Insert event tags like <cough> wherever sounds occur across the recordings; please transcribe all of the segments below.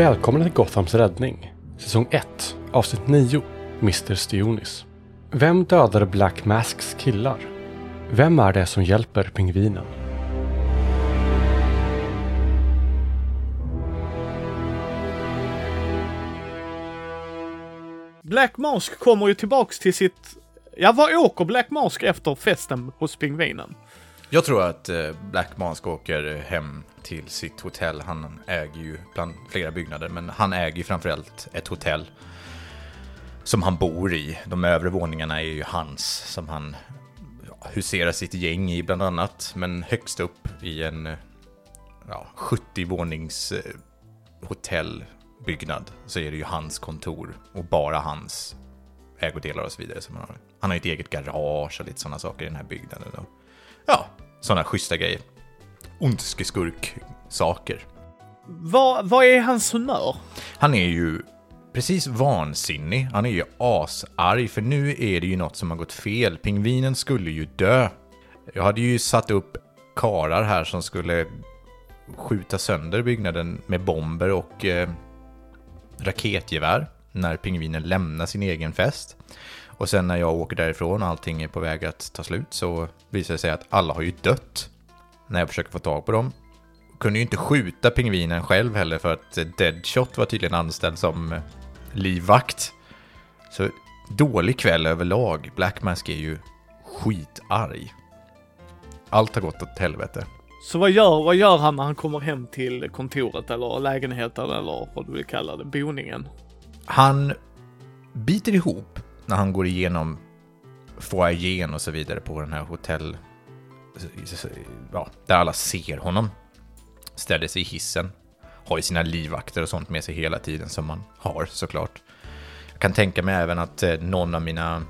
Välkommen till Gothams räddning. Säsong 1, avsnitt 9, Mr. Stionis. Vem dödade Black Masks killar? Vem är det som hjälper pingvinen? Black Mask kommer ju tillbaks till sitt... Ja, vad åker Black Mask efter festen hos pingvinen? Jag tror att eh, Black Mask åker hem till sitt hotell. Han äger ju bland flera byggnader, men han äger ju framförallt ett hotell som han bor i. De övre våningarna är ju hans, som han huserar sitt gäng i bland annat. Men högst upp i en ja, 70-vånings eh, hotellbyggnad så är det ju hans kontor och bara hans ägodelar och så vidare. Som han, har. han har ett eget garage och lite sådana saker i den här byggnaden. Och, ja, sådana schyssta grejer. Ondskeskurk-saker. Vad, vad är hans humör? Han är ju precis vansinnig. Han är ju asarg, för nu är det ju något som har gått fel. Pingvinen skulle ju dö. Jag hade ju satt upp karar här som skulle skjuta sönder byggnaden med bomber och eh, raketgevär när pingvinen lämnar sin egen fest. Och sen när jag åker därifrån och allting är på väg att ta slut så visar det sig att alla har ju dött. När jag försöker få tag på dem. Kunde ju inte skjuta pingvinen själv heller för att Deadshot var tydligen anställd som eh, livvakt. Så dålig kväll överlag. Black Mask är ju skitarg. Allt har gått åt helvete. Så vad gör, vad gör han när han kommer hem till kontoret eller lägenheten eller vad du vill kalla det, boningen? Han biter ihop när han går igenom foajén och så vidare på den här hotell... Ja, där alla ser honom. Ställer sig i hissen. Har ju sina livvakter och sånt med sig hela tiden som man har såklart. Jag kan tänka mig även att eh, någon av mina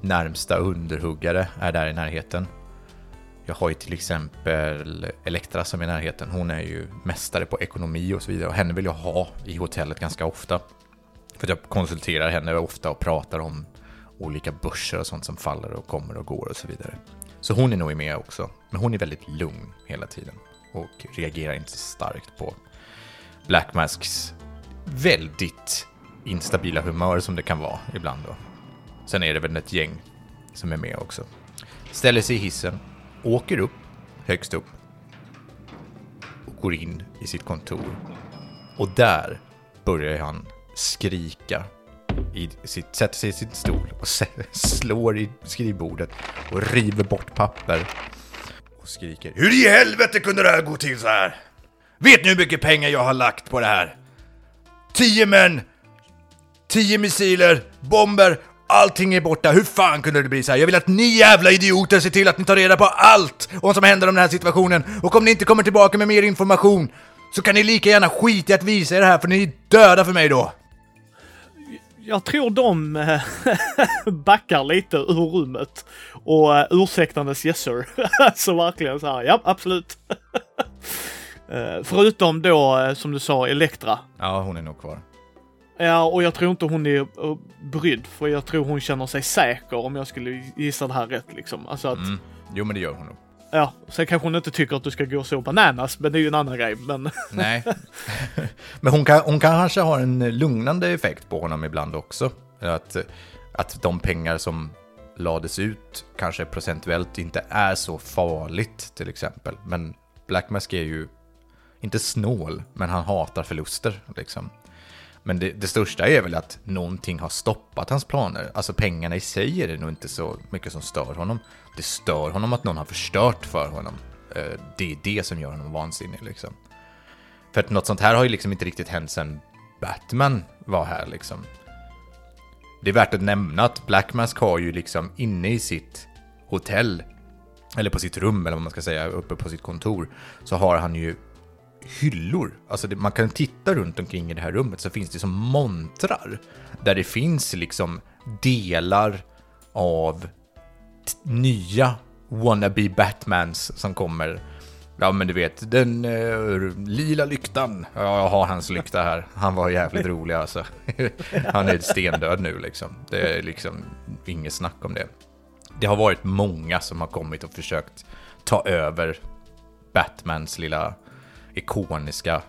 närmsta underhuggare är där i närheten. Jag har ju till exempel Elektra som är i närheten. Hon är ju mästare på ekonomi och så vidare och henne vill jag ha i hotellet ganska ofta. För jag konsulterar henne ofta och pratar om olika börser och sånt som faller och kommer och går och så vidare. Så hon är nog med också. Men hon är väldigt lugn hela tiden och reagerar inte så starkt på Black Masks väldigt instabila humör som det kan vara ibland då. Sen är det väl ett gäng som är med också. Ställer sig i hissen, åker upp högst upp och går in i sitt kontor. Och där börjar han skrika i sitt, sätter sig i sin stol och <laughs> slår i skrivbordet och river bort papper. Och skriker Hur i helvete kunde det här gå till så här? Vet ni hur mycket pengar jag har lagt på det här? Tio män! Tio missiler, bomber, allting är borta. Hur fan kunde det bli så här? Jag vill att ni jävla idioter ser till att ni tar reda på allt om vad som händer om den här situationen. Och om ni inte kommer tillbaka med mer information så kan ni lika gärna skita i att visa er det här för ni är döda för mig då jag tror de eh, <laughs> backar lite ur rummet och uh, ursäktandes yes sir. <laughs> så verkligen så här, ja absolut. uh, <laughs> förutom då, som du sa, Elektra. Ja, hon är nog kvar. Ja, och jag tror inte hon är brydd, för jag tror hon känner sig säker om jag skulle gissa det här rätt liksom. Alltså att... Mm. Jo, men det gör hon nog. Ja, sen kanske hon inte tycker att du ska gå så bananas, men det är ju en annan grej. Men... Nej. <laughs> men hon, kan, hon kanske har en lugnande effekt på honom ibland också. Att, att de pengar som lades ut kanske procentuellt inte är så farligt till exempel. Men Black Mask är ju inte snål, men han hatar förluster liksom. Men det, det, största är väl att någonting har stoppat hans planer. Alltså pengarna i sig är det nog inte så mycket som stör honom. Det stör honom att någon har förstört för honom. Eh, det är det som gör honom vansinnig liksom. För att något sånt här har ju liksom inte riktigt hänt sedan Batman var här liksom. Det är värt att nämna att Black Mask har ju liksom inne i sitt hotell, eller på sitt rum eller vad man ska säga, uppe på sitt kontor, så har han ju hyllor. Alltså det, man kan titta runt omkring i det här rummet så finns det som montrar. Där det finns liksom delar av nya wannabe Batmans som kommer. Ja men du vet, den uh, lila lyktan. Ja, jag har hans lykta här. Han var jävligt rolig alltså. <laughs> Han är stendöd nu liksom. Det är liksom inget snack om det. Det har varit många som har kommit och försökt ta över Batmans lilla ikoniska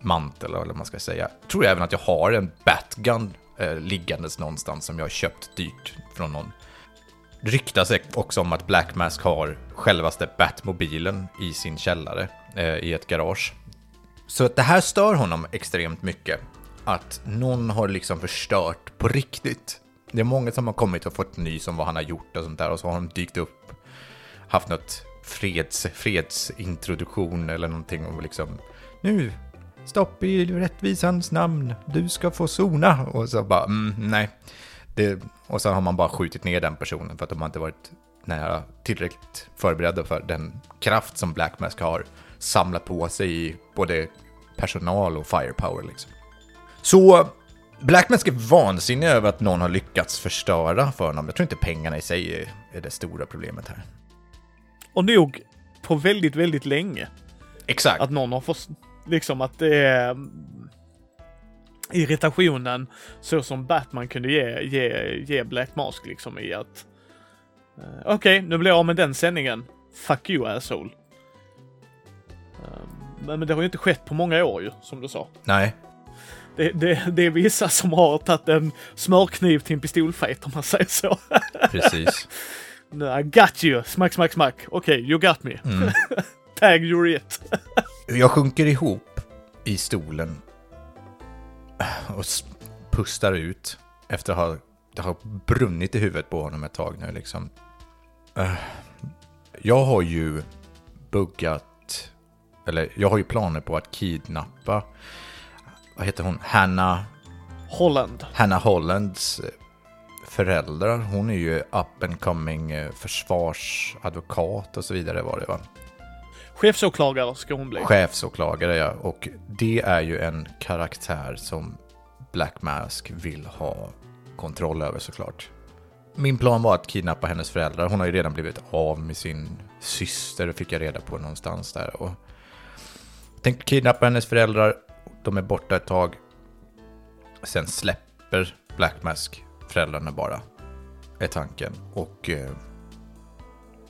mantel eller vad man ska säga. Jag Tror även att jag har en Batgun eh, liggandes någonstans som jag har köpt dyrt från någon. Det ryktas också om att Black Mask har självaste Batmobilen i sin källare eh, i ett garage. Så att det här stör honom extremt mycket. Att någon har liksom förstört på riktigt. Det är många som har kommit och fått nys om vad han har gjort och sånt där och så har de dykt upp, haft något freds, fredsintroduktion eller någonting och liksom nu, stopp i rättvisans namn, du ska få sona. Och så bara, mm, nej. Det, och så har man bara skjutit ner den personen för att de har inte varit nära, tillräckligt förberedda för den kraft som Black Mask har samlat på sig i både personal och firepower. Liksom. Så Black Mask är vansinnig över att någon har lyckats förstöra för honom. Jag tror inte pengarna i sig är, är det stora problemet här. Och nog på väldigt, väldigt länge. Exakt. Att någon har fått, liksom att det är irritationen så som Batman kunde ge, ge, ge Black Mask liksom i att uh, okej, okay, nu blir jag av med den sändningen. Fuck you asshole. Uh, men, men det har ju inte skett på många år ju, som du sa. Nej. Det, det, det är vissa som har tagit en smörkniv till en pistolfejt om man säger så. <laughs> Precis. I got you! Smack, smack, smack. Okej, okay, you got me. Mm. <laughs> Tag, you're it. jag sjunker ihop i stolen och pustar ut efter att ha, det har brunnit i huvudet på honom ett tag nu liksom. Uh, jag har ju buggat, eller jag har ju planer på att kidnappa, vad heter hon, Hanna Holland. Hanna Hollands eh, föräldrar. Hon är ju up and coming eh, försvarsadvokat och så vidare var det va? Chefsåklagare ska hon bli. Chefsåklagare, ja. Och det är ju en karaktär som Black Mask vill ha kontroll över såklart. Min plan var att kidnappa hennes föräldrar. Hon har ju redan blivit av med sin syster, fick jag reda på någonstans där. Och tänkte kidnappa hennes föräldrar. De är borta ett tag. Sen släpper Black Mask föräldrarna bara, är tanken. Och eh,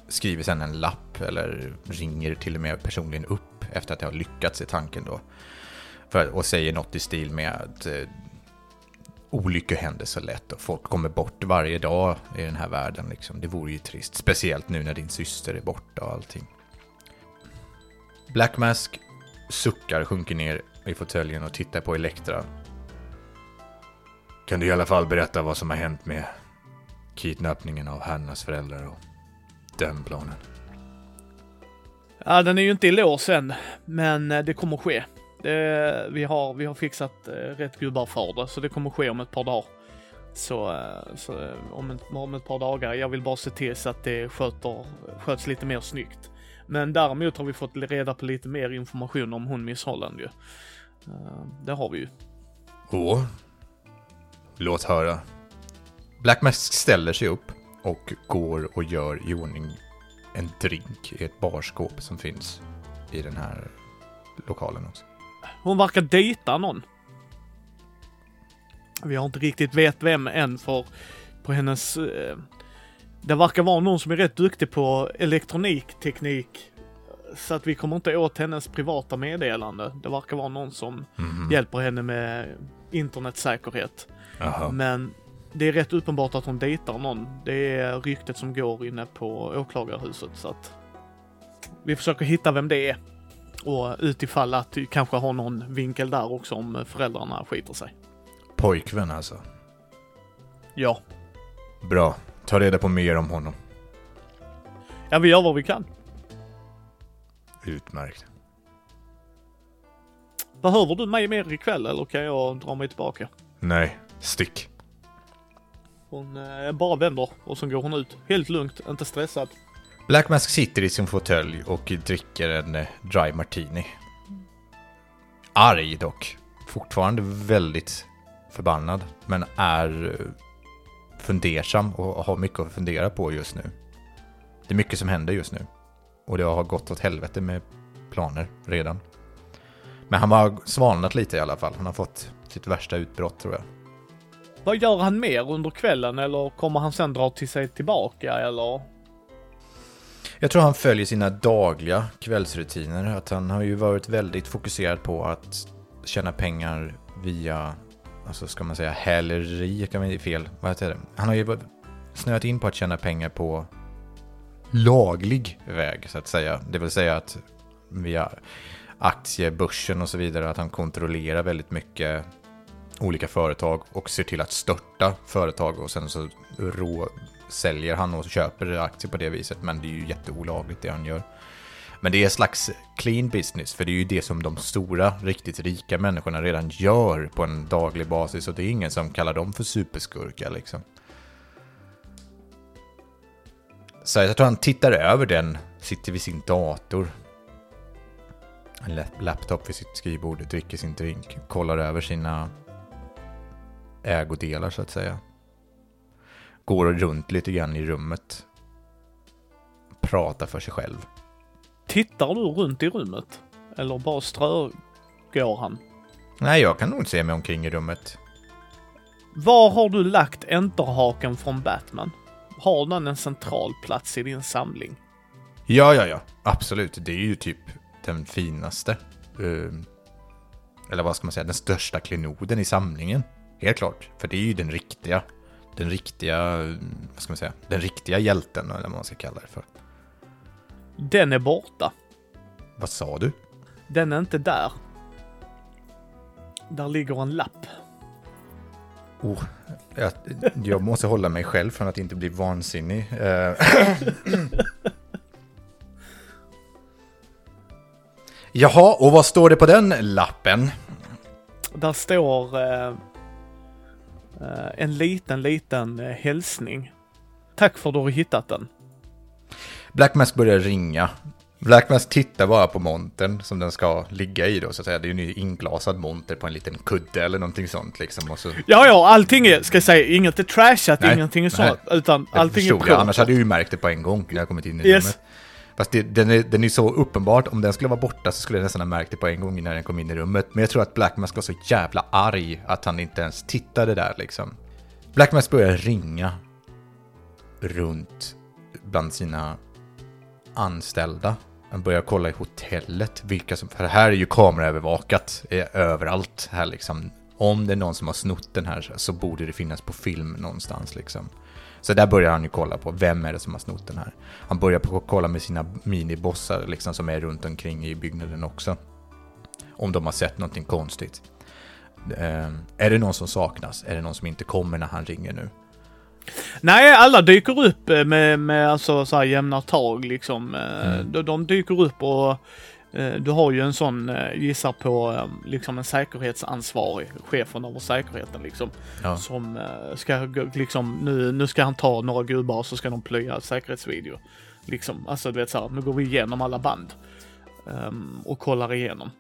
skriver sen en lapp eller ringer till och med personligen upp efter att det har lyckats i tanken då. För, och säger något i stil med att eh, olyckor händer så lätt och folk kommer bort varje dag i den här världen. Liksom. Det vore ju trist, speciellt nu när din syster är borta och allting. Black Mask suckar, sjunker ner i fåtöljen och tittar på Elektra. Kan du i alla fall berätta vad som har hänt med kidnappningen av Hannas föräldrar och den planen? Ja, den är ju inte i lås än, men eh, det kommer ske. Det, vi, har, vi har fixat eh, rätt gubbar för det, så det kommer ske om ett par dagar. Så, eh, så om, ett, om ett par dagar, jag vill bara se till så att det sköter, sköts lite mer snyggt. Men däremot har vi fått reda på lite mer information om hon Miss Holland ju. Det har vi ju. Åh. Låt höra. Black Mask ställer sig upp och går och gör i ordning en drink i ett barskåp som finns i den här lokalen också. Hon verkar dejta någon. Vi har inte riktigt vet vem än för på hennes... Eh, det verkar vara någon som är rätt duktig på elektronikteknik. Så att vi kommer inte åt hennes privata meddelande. Det verkar vara någon som mm. hjälper henne med internetsäkerhet. Aha. Men det är rätt uppenbart att hon dejtar någon. Det är ryktet som går inne på åklagarhuset så att vi försöker hitta vem det är. Och utifall att vi kanske har någon vinkel där också om föräldrarna skiter sig. Pojkvän alltså? Ja. Bra. Ta reda på mer om honom. Ja, vi gör vad vi kan. Utmärkt. Behöver du mig mer ikväll eller kan jag dra mig tillbaka? Nej, stick. Hon eh, bara vänder och så går hon ut. Helt lugnt, inte stressad. Black Mask sitter i sin fåtölj och dricker en eh, dry martini. Arg dock. Fortfarande väldigt förbannad, men är eh, fundersam och har mycket att fundera på just nu. Det är mycket som händer just nu. Och det har gått åt helvete med planer redan. Men han har svalnat lite i alla fall. Han har fått sitt värsta utbrott tror jag. Vad gör han mer under kvällen eller kommer han sen dra till sig tillbaka eller? Jag tror han följer sina dagliga kvällsrutiner. Att han har ju varit väldigt fokuserad på att tjäna pengar via, alltså ska man säga häleri, kan man säga fel, vad heter det? Han har ju snöat in på att tjäna pengar på laglig väg, så att säga. Det vill säga att via aktiebörsen och så vidare, att han kontrollerar väldigt mycket olika företag och ser till att störta företag och sen så rå säljer han och köper aktier på det viset. Men det är ju jätteolagligt det han gör. Men det är en slags clean business, för det är ju det som de stora, riktigt rika människorna redan gör på en daglig basis och det är ingen som kallar dem för superskurkar liksom. Så jag tror han tittar över den, sitter vid sin dator. En laptop vid sitt skrivbord, dricker sin drink, kollar över sina ägodelar så att säga. Går runt lite grann i rummet. Pratar för sig själv. Tittar du runt i rummet? Eller bara strögår han? Nej, jag kan nog inte se mig omkring i rummet. Var har du lagt enterhaken från Batman? Har den en central plats i din samling? Ja, ja, ja. Absolut. Det är ju typ den finaste. Uh, eller vad ska man säga? Den största klenoden i samlingen. Helt klart. För det är ju den riktiga. Den riktiga, vad ska man säga? Den riktiga hjälten, eller vad man ska kalla det för. Den är borta. Vad sa du? Den är inte där. Där ligger en lapp. Oh, jag, jag måste hålla mig själv från att inte bli vansinnig. Eh. Jaha, och vad står det på den lappen? Där står eh, eh en liten, liten eh, hälsning. Tack för att du har hittat den. Black Mask börjar ringa. Black Mask tittar bara på montern som den ska ligga i då, så att säga. Det är ju en inglasad monter på en liten kudde eller någonting sånt liksom. Och så... Ja, ja, allting är, ska jag säga, inget är trashat, nej, ingenting är sånt, utan jag allting är det, Annars hade jag ju märkt det på en gång när jag kommit in i yes. rummet. Fast det, den, är, den är så uppenbart, om den skulle vara borta så skulle jag nästan ha märkt det på en gång när den kom in i rummet. Men jag tror att Black Mask var så jävla arg att han inte ens tittade där liksom. Black Mask börjar ringa runt bland sina anställda. Han börjar kolla i hotellet, vilka som... För här är ju kameraövervakat är överallt här liksom. Om det är någon som har snott den här så borde det finnas på film någonstans liksom. Så där börjar han ju kolla på, vem är det som har snott den här? Han börjar på kolla med sina minibossar liksom som är runt omkring i byggnaden också. Om de har sett någonting konstigt. Eh, är det någon som saknas? Är det någon som inte kommer när han ringer nu? Nej, alla dyker upp eh, med, med alltså så här jämna tag liksom. Eh, mm. De, de, dyker upp och du har ju en sån, gissar på, liksom en säkerhetsansvarig, chefen över säkerheten liksom. Ja. Som ska liksom, nu, nu ska han ta några gubbar och så ska de plöja säkerhetsvideo. Liksom, alltså du vet såhär, nu går vi igenom alla band. Um, och kollar igenom.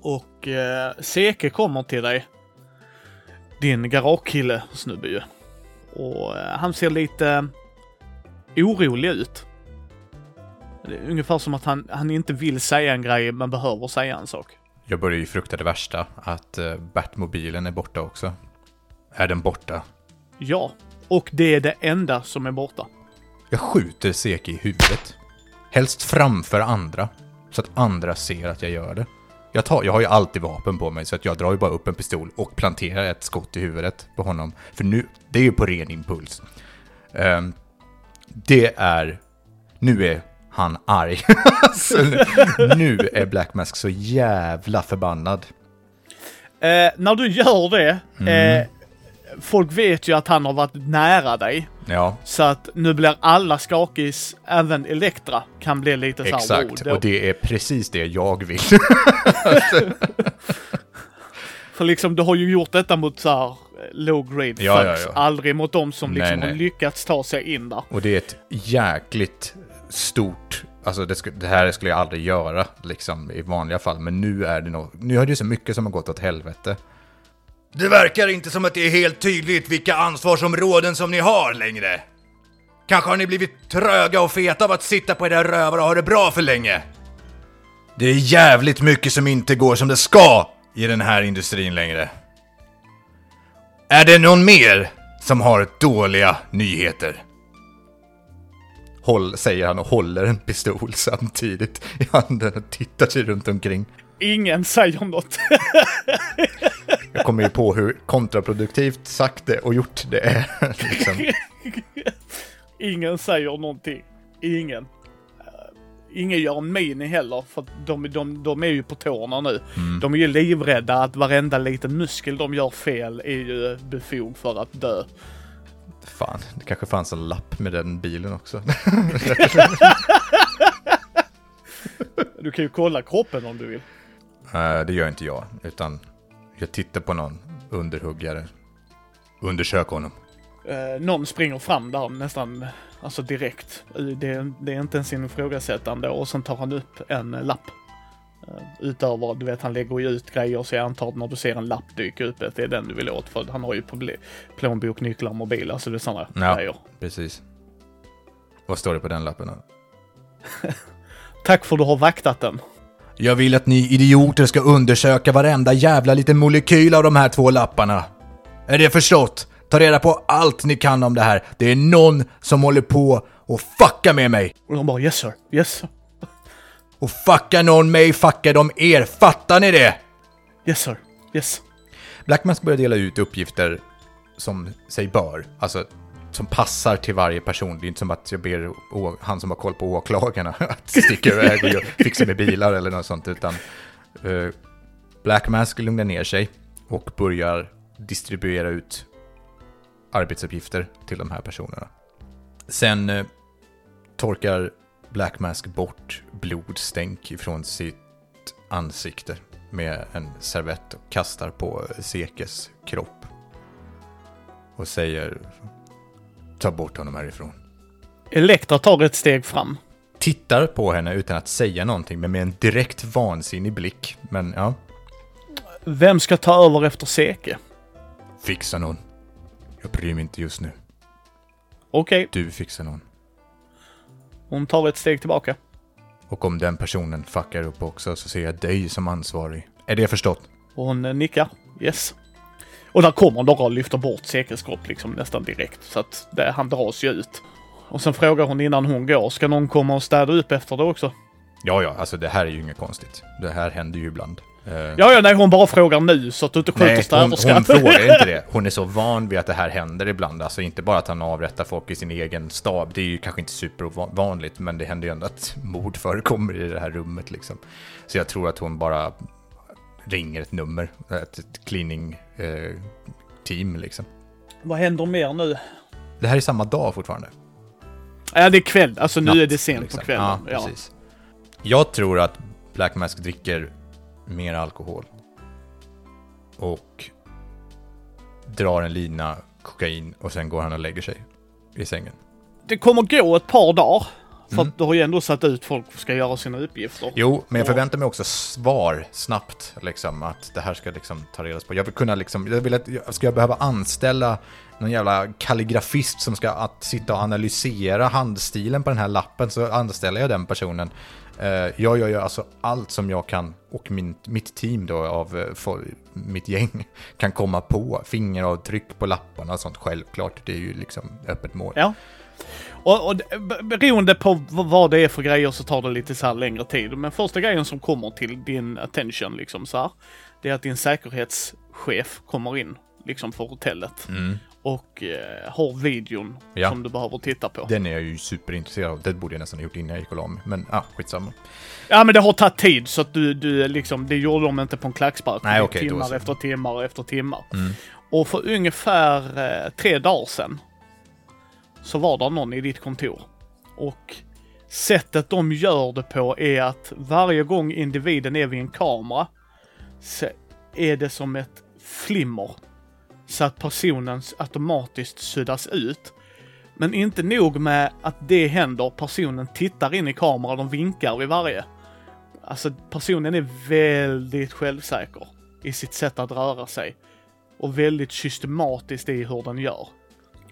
Och uh, Seke kommer till dig. Din garagekille snubbe ju. Och eh, han ser lite orolig ut. Ungefär som att han, han inte vill säga en grej men behöver säga en sak. Jag börjar ju frukta det värsta, att uh, Batmobilen är borta också. Är den borta? Ja, och det är det enda som är borta. Jag skjuter Seki i huvudet. Helst framför andra, så att andra ser att jag gör det. Jag, tar, jag har ju alltid vapen på mig så att jag drar ju bara upp en pistol och planterar ett skott i huvudet på honom. För nu, det är ju på ren impuls. Um, det är, nu är han arg. <laughs> nu, är Black Mask så jävla förbannad. Eh, när du gör det, mm. eh, folk vet ju att han har varit nära dig. Ja. Så att nu blir alla skakis, även Elektra kan bli lite så här, Exakt, och det är precis det jag vill. <laughs> För liksom, du har ju gjort detta mot så här low grade ja, ja, ja. aldrig mot dem som liksom nej, nej. har lyckats ta sig in där. Och det är ett jäkligt stort Alltså det, det, här skulle jag aldrig göra liksom i vanliga fall, men nu är det nog, nu är det ju så mycket som har gått åt helvete. Det verkar inte som att det är helt tydligt vilka ansvarsområden som ni har längre. Kanske har ni blivit tröga och feta av att sitta på era rövar och ha det bra för länge. Det är jävligt mycket som inte går som det ska i den här industrin längre. Är det någon mer som har dåliga nyheter? Håll, säger han och håller en pistol samtidigt i handen och tittar sig runt omkring. Ingen säger något. <laughs> Jag kommer ju på hur kontraproduktivt sagt det och gjort det är. liksom. Ingen säger någonting. Ingen. Eh, ingen gör en min heller, för de, de, de är ju på tårna nu. De är ju livrädda att varenda liten muskel de gör fel är ju befog för att dö. Fan, det kanske fanns en lapp med den bilen också. <laughs> Du kan ju kolla kroppen om du vill. Nej, det gör inte jag, utan jag tittar på någon underhuggare. Undersök honom. Eh, någon springer fram där nästan, alltså direkt. Eh, Det, det är inte ens en ifrågasättande och sen tar han upp en lapp. Eh, utöver, du vet han lägger ju ut grejer så jag antar att när du ser en lapp dyka upp att det är den du vill åt för han har ju plånbok, nycklar, mobil, alltså det är sådana Ja. grejer. Precis. Vad står det på den lappen? då? <laughs> Tack för att du har vaktat den. Jag vill att ni idioter ska undersöka varenda jävla liten molekyl av de här två lapparna. Är det förstått? Ta reda på allt ni kan om det här. Det är någon som håller på och fucka med mig. Och de bara yes sir, yes sir, Och fuckar någon mig fuckar de er. Fattar ni det? yes sir, yes. Black Mask börjar dela ut uppgifter som sig bör. Alltså som passar till varje person. Det är inte som att jag ber han som har koll på åklagarna <laughs> att sticka iväg och <laughs> fixa med bilar eller något sånt. Utan eh, Black Mask lugnar ner sig och börjar distribuera ut arbetsuppgifter till de här personerna. Sen eh, torkar Black Mask bort blodstänk ifrån sitt ansikte med en servett och kastar på Sekes kropp. Och säger ta bort honom härifrån. Elektra tar ett steg fram. Tittar på henne utan att säga någonting men med en direkt vansinnig blick. Men ja, Vem ska ta över efter Seke? fixa någon. Jag bryr mig inte just nu. Okej, Du fixar någon. Hon tar ett steg tillbaka. Och om den personen fuckar upp också så ser jag dig som ansvarig. Är det förstått? Och hon eh, nickar. Yes. Och där kommer några och lyfter bort kropp liksom nästan direkt. Så att det, han dras ju ut. Och sen frågar hon innan hon går, ska någon komma och städa upp efter det också? Ja, ja, alltså det här är ju inget konstigt. Det här händer ju ibland. Ja, ja, nej, hon bara frågar nu så att du inte skjuter Nej, hon, städerskan. hon frågar inte det. <laughs> Hon är så van vid att det här händer ibland. Alltså inte bara att han avrättar folk i sin egen stab. Det är ju kanske inte supervanligt, men det händer ju ändå att mord förekommer i det här rummet liksom. Så jag tror att hon bara ringer ett nummer, ett, ett cleaning eh, team liksom. Vad händer mer nu? Det här är samma dag fortfarande. Ja, det är kväll. Alltså nu Natt, är det sent liksom. på kvällen. Ja, Ja, precis. Jag tror att Black Mask dricker mer alkohol. Och drar en lina kokain och sen går han och lägger sig i sängen. Det kommer gå ett par dagar. För Mm. du har ju ändå satt ut folk som ska göra sina uppgifter. Jo, men jag Ja. förväntar mig också svar snabbt, liksom, att det här ska liksom ta reda på. Jag vill kunna liksom, jag vill att, ska jag behöva anställa någon jävla kalligrafist som ska att sitta och analysera handstilen på den här lappen, så anställer jag den personen. Eh, jag gör ju alltså allt som jag kan, och min, mitt team då av eh, fol- mitt gäng, <laughs> kan komma på. Fingeravtryck på lapparna och sånt, självklart. Det är ju liksom öppet mål. Ja. Och, och beroende på vad det är för grejer så tar det lite så längre tid. Men första grejen som kommer till din attention liksom så här, det är att din säkerhetschef kommer in liksom för hotellet. Mm. Och eh, har videon Ja. som du behöver titta på. Den är jag ju superintresserad av. Det borde jag nästan ha gjort innan jag gick och la mig. Men ah, skitsamma. Ja men det har tagit tid så att du, du liksom, det gjorde de inte på en klackspark. Nej, okej, då timmar efter timmar efter timmar. Mm. Och för ungefär eh, tre dagar sedan så var det någon i ditt kontor. Och sättet de gör det på är att varje gång individen är vid en kamera så är det som ett flimmer. Så att personen automatiskt suddas ut. Men inte nog med att det händer, personen tittar in i kameran och vinkar vid varje. Alltså personen är väldigt självsäker i sitt sätt att röra sig. Och väldigt systematiskt i hur den gör.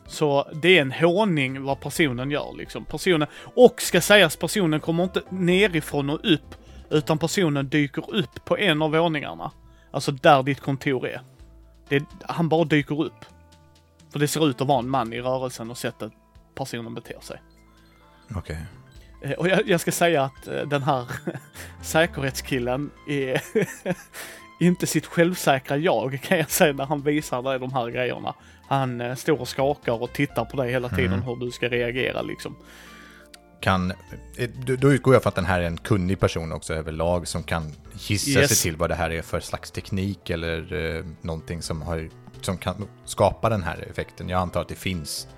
Så det är en håning vad personen gör liksom. Personen, och ska sägas, personen kommer inte nerifrån och upp. Utan personen dyker upp på en av våningarna. Alltså där ditt kontor är. Det, han bara dyker upp. För det ser ut att vara en man i rörelsen och sättet personen beter sig. Okej. Eh, Och jag, jag ska säga att eh, den här <laughs> säkerhetskillen är <laughs> inte sitt självsäkra jag kan jag säga när han visar dig de här grejerna. Han eh, står och skakar och tittar på dig hela tiden hur du ska reagera liksom. Kan, eh, då utgår jag från att den här är en kunnig person också överlag som kan gissa Yes. sig till vad det här är för slags teknik eller eh, någonting som, har, som kan skapa den här effekten. Jag antar att det finns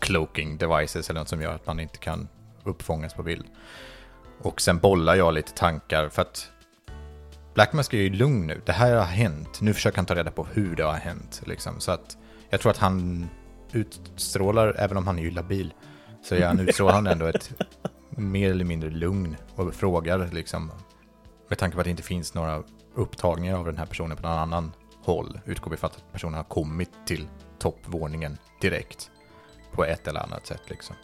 cloaking devices eller något som gör att man inte kan uppfångas på bild. Och sen bollar jag lite tankar för att Black Mask är ju lugn nu. Det här har hänt. Nu försöker han ta reda på hur det har hänt. Liksom. Så att jag tror att han utstrålar, även om han är ju labil, så han utstrålar han ändå ett mer eller mindre lugn och frågar liksom, med tanke på att det inte finns några upptagningar av den här personen på någon annan håll, utgår vi från att personen har kommit till toppvåningen direkt på ett eller annat sätt liksom.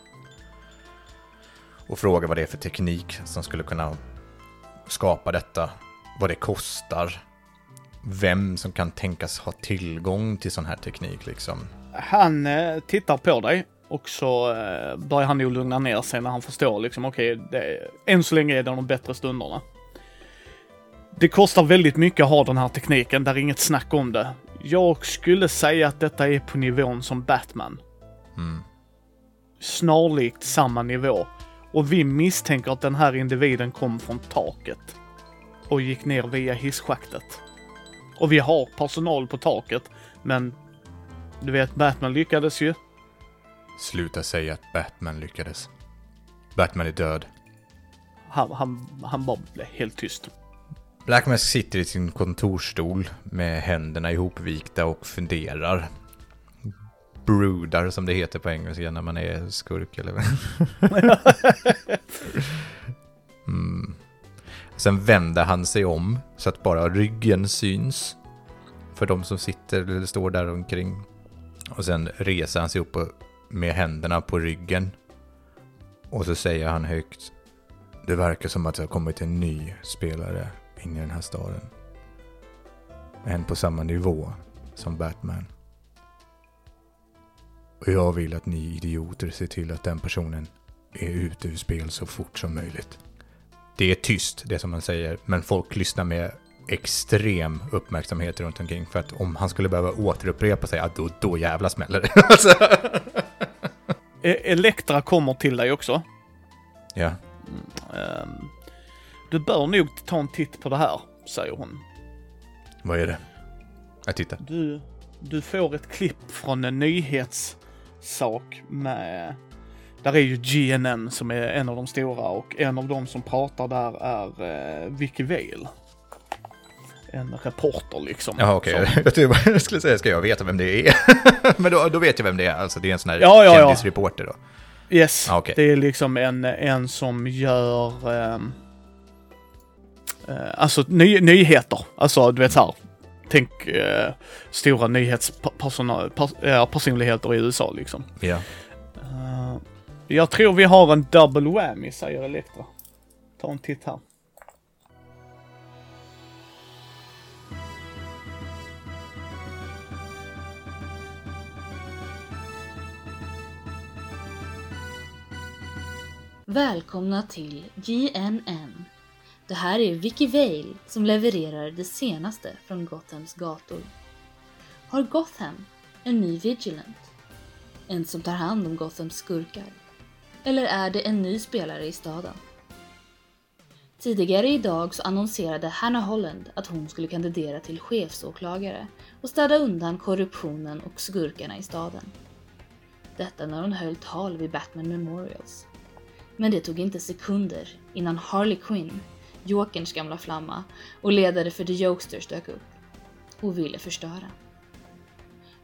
Och frågar vad det är för teknik som skulle kunna skapa detta, vad det kostar, vem som kan tänkas ha tillgång till sån här teknik liksom. Han eh, tittar på dig och så eh, börjar han nog lugna ner sig när han förstår liksom okej, det- än så länge är det de bättre stunderna. Det kostar väldigt mycket att ha den här tekniken, där är inget snack om det. Jag skulle säga att detta är på nivån som Batman. Mm. Snarlikt samma nivå. Och vi misstänker att den här individen kom från taket. Och gick ner via hisschaktet. Och vi har personal på taket, men du vet, Batman lyckades ju. Sluta säga att Batman lyckades. Batman är död. Han, han, han bara blev helt tyst. Black Mask sitter i sin kontorsstol med händerna ihopvikta och funderar. Broodar som det heter på engelska när man är skurk eller vad. <laughs> mm. Sen vänder han sig om så att bara ryggen syns. För de som sitter eller står där omkring. Och sen reser han sig upp med händerna på ryggen. Och så säger han högt. Det verkar som att det har kommit en ny spelare in i den här staden. En på samma nivå som Batman. Och jag vill att ni idioter ser till att den personen är ute ur spel så fort som möjligt. Det är tyst, det som man säger, men folk lyssnar med extrem uppmärksamhet runt omkring för att om han skulle behöva återupprepa sig, ja, då, då jävla smäller det. <laughs> Alltså. E- Elektra kommer till dig också. ja, Ehm, du bör nog ta en titt på det här, säger hon. vad är det? Jag tittar. Du, du får ett klipp från en nyhetssak med... Där är ju GNN som är en av de stora och en av de som pratar där är eh, Vicky Vale. En reporter liksom. Ja, okej. Som- <laughs> Jag skulle säga, ska jag veta vem det är? <laughs> Men då, då vet jag vem det är. Alltså, det är en sån här Ja, ja, kändisreporter då. Yes, Ah, okej. det är liksom en, en som gör... ehm, eh, alltså ny, nyheter. Alltså du vet så här. Tänk eh, stora nyhetspersonligheter i USA liksom. Ja. Jag tror vi har en double whammy, säger Elektra. Ta en titt här. Välkomna till GNN. Det här är Vicky Vale som levererar det senaste från Gothams gator. Har Gotham en ny Vigilant? En som tar hand om Gothams skurkar? Eller är det en ny spelare i staden? Tidigare idag så annonserade Hannah Holland att hon skulle kandidera till chefsåklagare och städa undan korruptionen och skurkarna i staden. Detta när hon höll tal vid Batman Memorials. Men det tog inte sekunder innan Harley Quinn, Jokerns gamla flamma och ledare för The Jokesters dök upp och ville förstöra.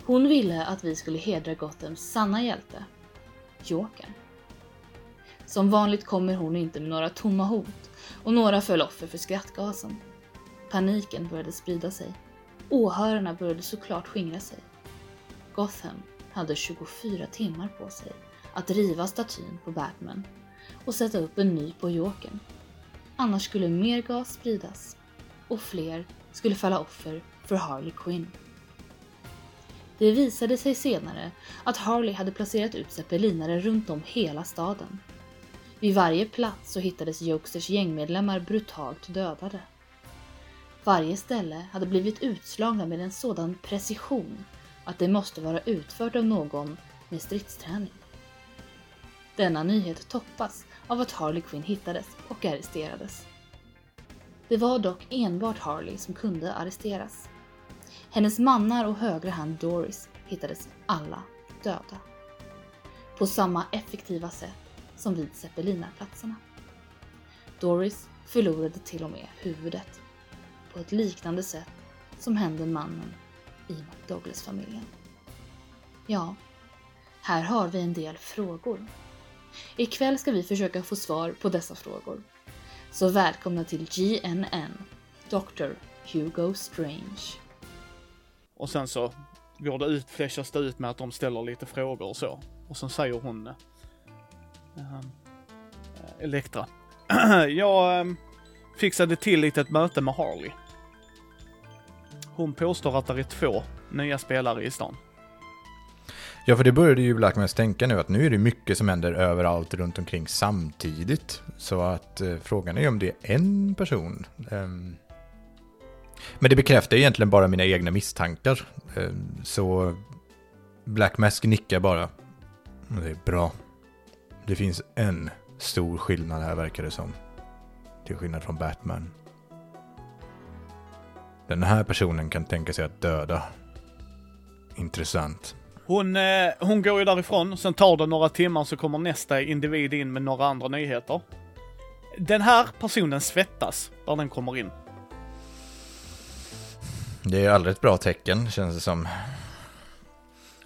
Hon ville att vi skulle hedra Gothams sanna hjälte, Jokern. Som vanligt kommer hon inte med några tomma hot och några föll offer för skrattgasen. Paniken började sprida sig. Åhörarna började såklart skingra sig. Gotham hade 24 timmar på sig att riva statyn på Batman och sätta upp en ny på Jokern. Annars skulle mer gas spridas och fler skulle falla offer för Harley Quinn. Det visade sig senare att Harley hade placerat ut zeppelinare runt om hela staden. Vid varje plats så hittades Jokesters gängmedlemmar brutalt dödade. Varje ställe hade blivit utslagna med en sådan precision att det måste vara utfört av någon med stridsträning. Denna nyhet toppas av att Harley Quinn hittades och arresterades. Det var dock enbart Harley som kunde arresteras. Hennes mannar och högra hand Doris hittades alla döda. På samma effektiva sätt som vid zeppelinarplatserna. Doris förlorade till och med huvudet på ett liknande sätt som hände mannen i McDouglas-familjen. Ja, här har vi en del frågor. Ikväll ska vi försöka få svar på dessa frågor. Så välkomna till GNN, Dr. Hugo Strange. Och sen så går det ut, flashas det ut med att de ställer lite frågor och så. Och sen säger hon... Uh, Elektra. <clears throat> jag um, fixade till lite ett möte med Harley. Hon påstår att det är två nya spelare i stan. Ja, för det började ju Blackmans tänka nu att nu är det mycket som händer överallt runt omkring samtidigt. Så att eh, frågan är om det är en person. Um, men det bekräftar egentligen bara mina egna misstankar. Um, så Black Mask nickar bara. Det är bra. Det finns en stor skillnad här verkar det som. Till skillnad från Batman. Den här personen kan tänka sig att döda. Intressant. Hon, eh, hon går ju därifrån, sen tar det några timmar så kommer nästa individ in med några andra nyheter. Den här personen svettas när den kommer in. Det är aldrig ett bra tecken, känns det som.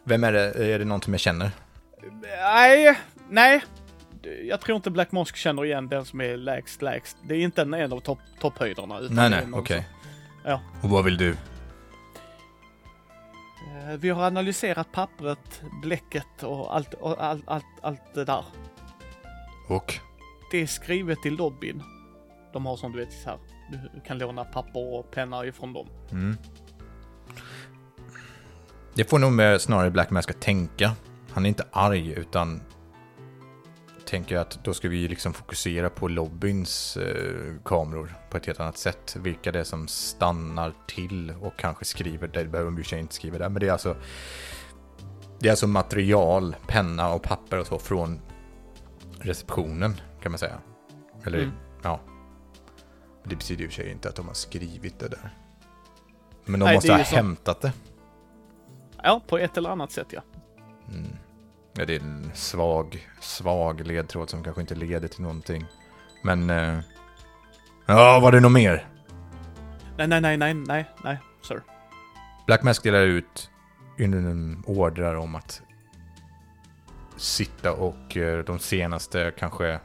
Vem är det? Är det någon som jag känner? Nej, nej. Jag tror inte Black Mosk känner igen den som är lägst lägst. Det är inte en av topp, topphöjderna. Nej, nej, okej. Okay. Ja. Och vad vill du? Eh, vi har analyserat pappret, bläcket och allt, och allt, allt, allt det där. Och? Det är skrivet i lobbyn. De har som du vet så här. Du kan låna papper och penna ifrån dem. Mm. Det får nog med snarare Black Mask att tänka. Han är inte arg utan tänker att då ska vi liksom fokusera på lobbyns eh, kameror på ett helt annat sätt. Vilka det är som stannar till och kanske skriver, det behöver de ju inte skriva där, men det är alltså det är alltså material, penna och papper och så från receptionen kan man säga. Eller mm. ja. Det betyder ju för sig inte att de har skrivit det där. Men de Nej, måste ha hämtat det. Ja, på ett eller annat sätt ja. Mm. Ja, det är en svag, svag ledtråd som kanske inte leder till någonting. Men... Eh... Ja, var det något mer? Nej, nej, nej, nej, nej, nej, sir. Black Mask delar ut ordrar om att sitta och eh, de senaste kanske...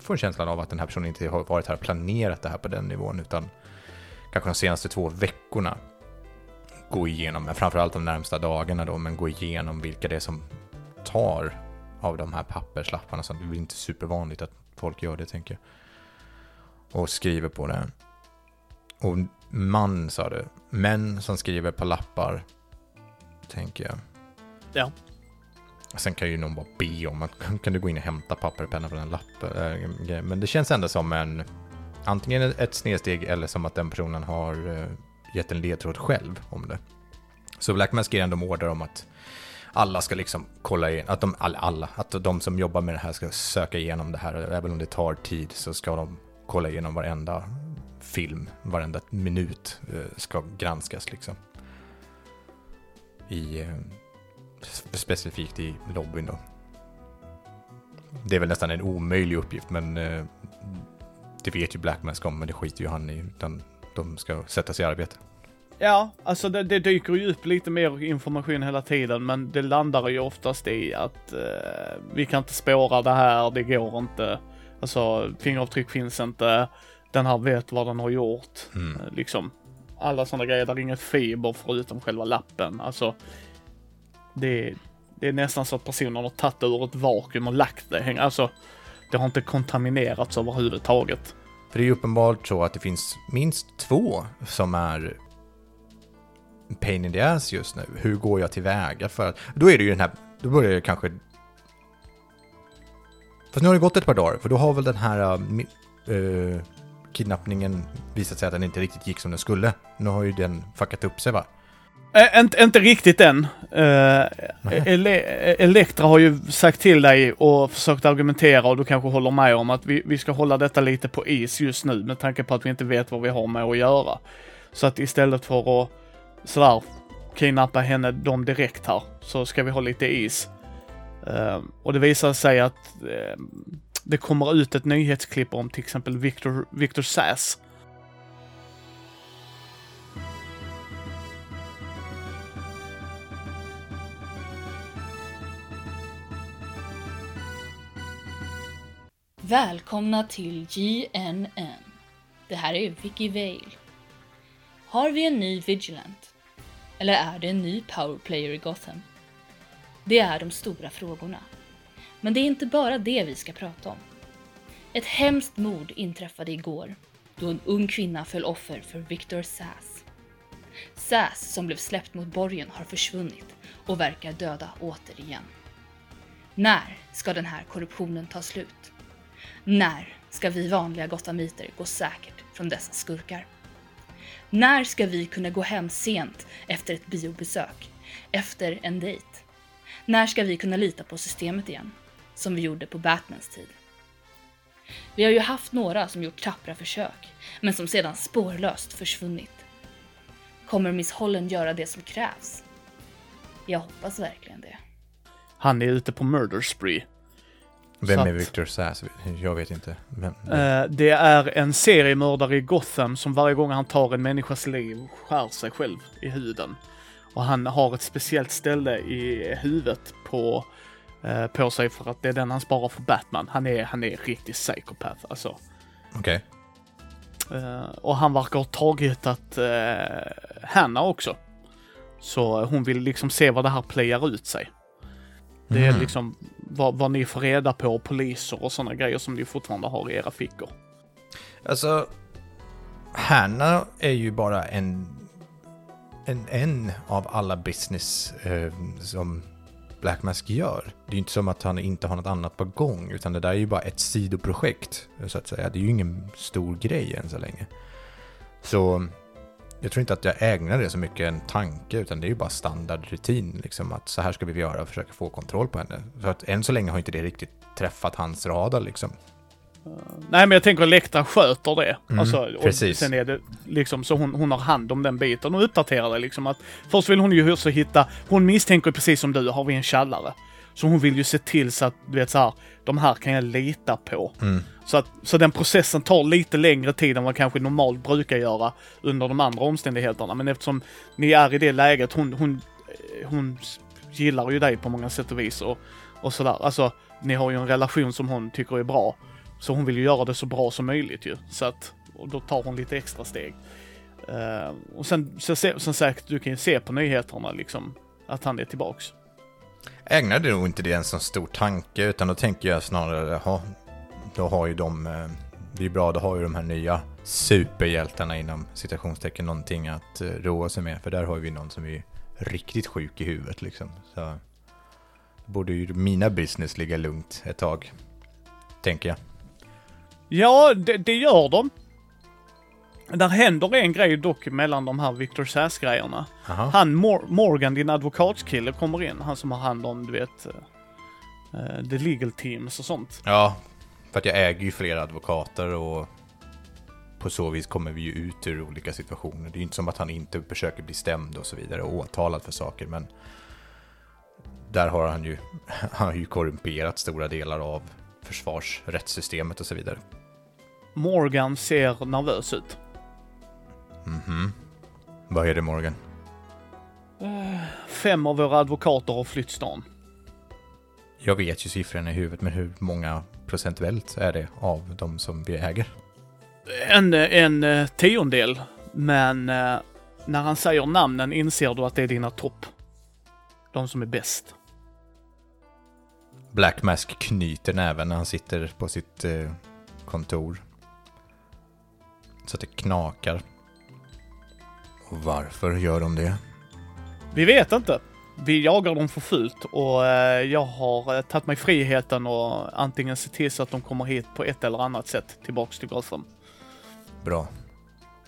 Får känslan av att den här personen inte har varit här och planerat det här på den nivån, utan kanske de senaste två veckorna gå igenom, framförallt de närmsta dagarna då, men gå igenom vilka det är som tar av de här papperslapparna. Så det är inte supervanligt att folk gör det, tänker jag. Och skriver på det. Och man, sa du. Män som skriver på lappar, tänker jag. Ja. Sen kan ju någon bara be om att <laughs> kan du gå in och hämta papper och penna på den lappen. Äh, men det känns ändå som en antingen ett snedsteg eller som att den personen har äh, gett en ledtråd själv om det. Så Black Mask ger ändå order om att alla ska liksom kolla in, att de, alla, alla, att de som jobbar med det här ska söka igenom det här. Även om det tar tid så ska de kolla igenom varenda film, varenda minut eh, ska granskas liksom. I, eh, specifikt i lobbyn då. Det är väl nästan en omöjlig uppgift, men eh, det vet ju Black Mask om, men det skiter ju han i. Utan de ska sätta sig i arbete. Ja, alltså det, det, dyker ju upp lite mer information hela tiden, men det landar ju oftast i att eh, vi kan inte spåra det här, det går inte. Alltså fingeravtryck finns inte, den här vet vad den har gjort. Mm. Eh, liksom, alla sådana grejer, där är inget fiber förutom själva lappen. Alltså, det, det är nästan så att personen har tagit det ur ett vakuum och lagt det. Alltså, det har inte kontaminerats överhuvudtaget. För det är ju uppenbart så att det finns minst två som är pain in the ass just nu. Hur går jag tillväga för att... Då är det ju den här... Då börjar det kanske Fast nu har det gått ett par dagar, för då har väl den här uh, kidnappningen visat sig att den inte riktigt gick som den skulle. Nu har ju den fuckat upp sig va? Äh, inte, inte riktigt än. Uh, Ele Elektra har ju sagt till dig och försökt argumentera och du kanske håller med om att vi, vi ska hålla detta lite på is just nu med tanke på att vi inte vet vad vi har med att göra. Så att istället för att sådär kidnappa henne dem direkt här så ska vi ha lite is. Uh, och det visar sig att uh, det kommer ut ett nyhetsklipp om till exempel Victor, Victor Sass. Välkomna till GNN. Det här är Vicky Vale. Har vi en ny Vigilant? Eller är det en ny powerplayer i Gotham? Det är de stora frågorna. Men det är inte bara det vi ska prata om. Ett hemskt mord inträffade igår då en ung kvinna föll offer för Victor Sass. Sass, som blev släppt mot borgen, har försvunnit och verkar döda återigen. När ska den här korruptionen ta slut? När ska vi vanliga gotamiter gå säkert från dessa skurkar? När ska vi kunna gå hem sent efter ett biobesök? Efter en dejt? När ska vi kunna lita på systemet igen? Som vi gjorde på Batmans tid. Vi har ju haft några som gjort tappra försök, men som sedan spårlöst försvunnit. Kommer Miss Holland göra det som krävs? Jag hoppas verkligen det. Han är ute på murder spree. Vem är Victor Sass? Jag vet inte. Vem? Eh, det är en seriemördare i Gotham som varje gång han tar en människas liv skär sig själv i huden. Och han har ett speciellt ställe i huvudet på, eh, på sig för att det är den han sparar för Batman. Han är, han är riktigt psykopat alltså. Okej. Eh, och han verkar ha tagit att Hanna också. Så hon vill liksom se vad det här playar ut sig. Det är Mhm. liksom vad, vad ni får reda på, poliser och sådana grejer som ni fortfarande har i era fickor. Alltså, Hanna är ju bara en, en, en av alla business eh, som Black Mask gör. Det är ju inte som att han inte har något annat på gång, utan det där är ju bara ett sidoprojekt, så att säga. Det är ju ingen stor grej än så länge. Så jag tror inte att jag ägnar det så mycket en tanke, utan det är ju bara standardrutin, liksom att så här ska vi göra och försöka få kontroll på henne. För att än så länge har inte det riktigt träffat hans radar liksom. Nej men jag tänker Elektra sköter det. Mm, alltså, precis. Sen är det liksom så hon, hon har hand om den biten och uppdaterar det liksom att först vill hon ju också hitta, hon misstänker precis som du, har vi en källare? Så hon vill ju se till så att, du vet så här, de här kan jag lita på. Mm. Så, att, så den processen tar lite längre tid än vad kanske normalt brukar göra under de andra omständigheterna. Men eftersom ni är i det läget, hon, hon, eh, hon gillar ju dig på många sätt och vis och, och sådär. Alltså, ni har ju en relation som hon tycker är bra. Så hon vill ju göra det så bra som möjligt ju. Så att, och då tar hon lite extra steg. Eh, och sen, så, se- som sagt, du kan ju se på nyheterna liksom att han är tillbaks ägnade nog inte det en så stor tanke, utan då tänker jag snarare, jaha, då har ju de, eh, det är bra, då har ju de här nya superhjältarna inom citationstecken någonting att eh, roa sig med, för där har vi någon som är riktigt sjuk i huvudet liksom. Så borde ju mina business ligga lugnt ett tag, tänker jag. Ja, det, det gör de. Där händer en grej dock mellan de här Victor Sass-grejerna. Han Mor- Morgan, din advokatskille, kommer in. Han som har hand om, du vet, eh, the legal teams och sånt. Ja, för att jag äger ju flera advokater och på så vis kommer vi ju ut ur olika situationer. Det är ju inte som att han inte försöker bli stämd och så vidare och åtalad för saker, men där har han ju, <laughs> han har ju korrumperat stora delar av försvarsrättssystemet och så vidare. Morgan ser nervös ut. Mhm. Vad är det Morgan? Fem av våra advokater har flytt stan. Jag vet ju siffrorna i huvudet, men hur många procentuellt är det av de som vi äger? En, en eh, tiondel, men eh, när han säger namnen inser du att det är dina topp. De som är bäst. Black Mask knyter näven när han sitter på sitt eh, kontor. Så att det knakar. Varför gör de det? Vi vet inte. vi jagar dem för fullt och eh, jag har eh, tagit mig friheten och antingen se till så att de kommer hit på ett eller annat sätt tillbaks till Gotham. Bra.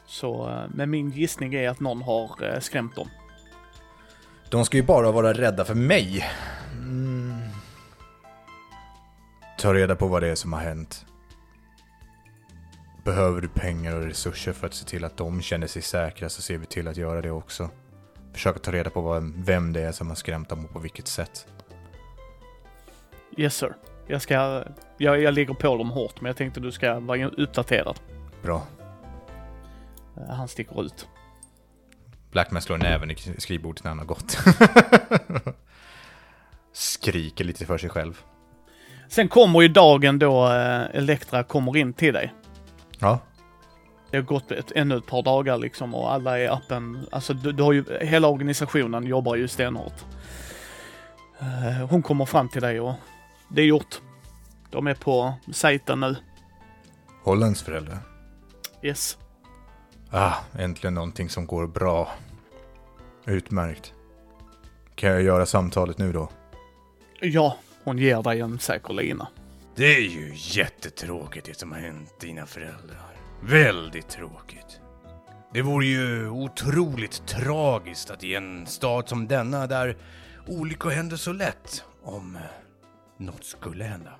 Så, eh, men min gissning är att någon har skrämt dem. De ska ju bara vara rädda för mig. Mm. Ta reda på vad det är som har hänt. Behöver du pengar och resurser för att se till att de känner sig säkra så ser vi till att göra det också. Försöka ta reda på vem det är som har skrämt dem och på vilket sätt. Yes sir. Jag ska, jag, jag ligger på dem hårt men jag tänkte du ska vara uppdaterad. Bra. Eh, Han sticker ut. Blackman slår näven i skrivbordet när han har gått. <laughs> Skriker lite för sig själv. Sen kommer ju dagen då eh, Elektra kommer in till dig. Ja, Det har gått ett, ännu ett par dagar liksom och alla är öppen. Alltså du, du har ju, hela organisationen jobbar ju stenhårt. Eh, Hon kommer fram till dig och det är gjort. De är på sajten nu. Hollands föräldrar. Yes. Ah, äntligen någonting som går bra. Utmärkt. Kan jag göra samtalet nu då? Ja, hon ger dig en säker lina. Det är ju jättetråkigt det som har hänt dina föräldrar. Väldigt tråkigt. Det vore ju otroligt tragiskt att i en stad som denna där olyckor händer så lätt om eh, något skulle hända.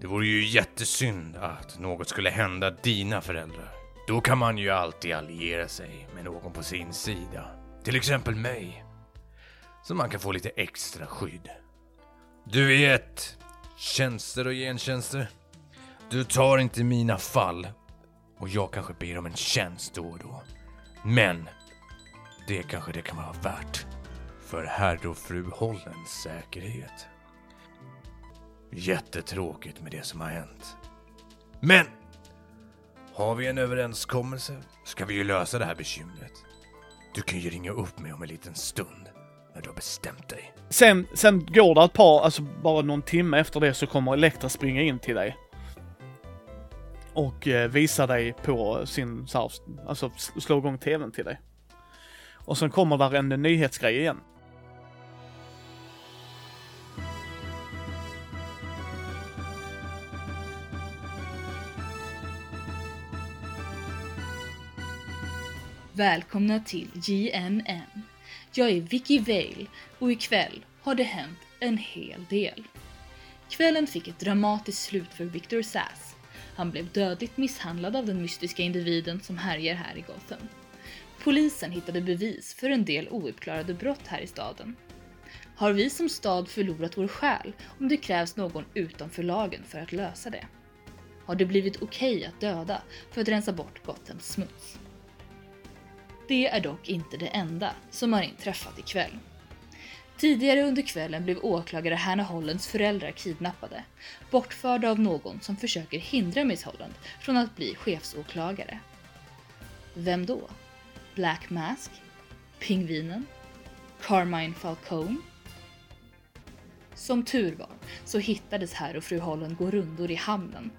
Det vore ju jättesynd att något skulle hända dina föräldrar. Då kan man ju alltid alliera sig med någon på sin sida. Till exempel mig. Så man kan få lite extra skydd. Du vet, tjänster och gentjänster. Du tar inte mina fall. Och jag kanske ber om en tjänst då och då. Men, det kanske det kan vara värt. För herr och fru Hollens säkerhet. Jättetråkigt med det som har hänt. Men, har vi en överenskommelse ska vi ju lösa det här bekymret. Du kan ju ringa upp mig om en liten stund när du har bestämt dig. Sen, sen går det ett par, alltså bara någon timme efter det så kommer Elektra springa in till dig. Och eh, visa dig på sin, så här, alltså slå igång tvn till dig. Och sen kommer där en nyhetsgrej igen. Välkomna till JMN. Jag är Vicky Vale och ikväll har det hänt en hel del. Kvällen fick ett dramatiskt slut för Victor Sass. Han blev dödligt misshandlad av den mystiska individen som härjar här i Gotham. Polisen hittade bevis för en del ouppklarade brott här i staden. Har vi som stad förlorat vår själ om det krävs någon utanför lagen för att lösa det? Har det blivit okej att döda för att rensa bort Gothams smuts? Det är dock inte det enda som har inträffat ikväll. Tidigare under kvällen blev åklagare Hannah Hollands föräldrar kidnappade, bortförda av någon som försöker hindra Miss Holland från att bli chefsåklagare. Vem då? Black Mask? Pingvinen? Carmine Falcone? Som tur var så hittades herr och fru Holland gå rundor i hamnen.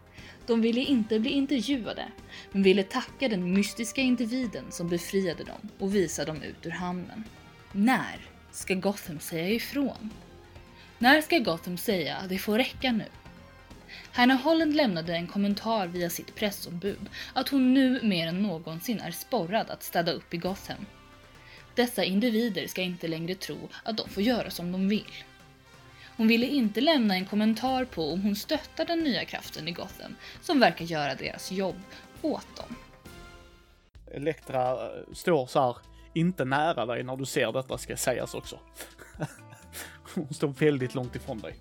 De ville inte bli intervjuade, men ville tacka den mystiska individen som befriade dem och visa dem ut ur hamnen. När ska Gotham säga ifrån? När ska Gotham säga att det får räcka nu? Hannah Holland lämnade en kommentar via sitt pressombud att hon nu mer än någonsin är sporrad att städa upp i Gotham. Dessa individer ska inte längre tro att de får göra som de vill. Hon ville inte lämna en kommentar på om hon stöttar den nya kraften i Gotham som verkar göra deras jobb åt dem. Elektra eh, står så här, inte nära dig när du ser detta ska sägas också. <laughs> Hon står väldigt långt ifrån dig.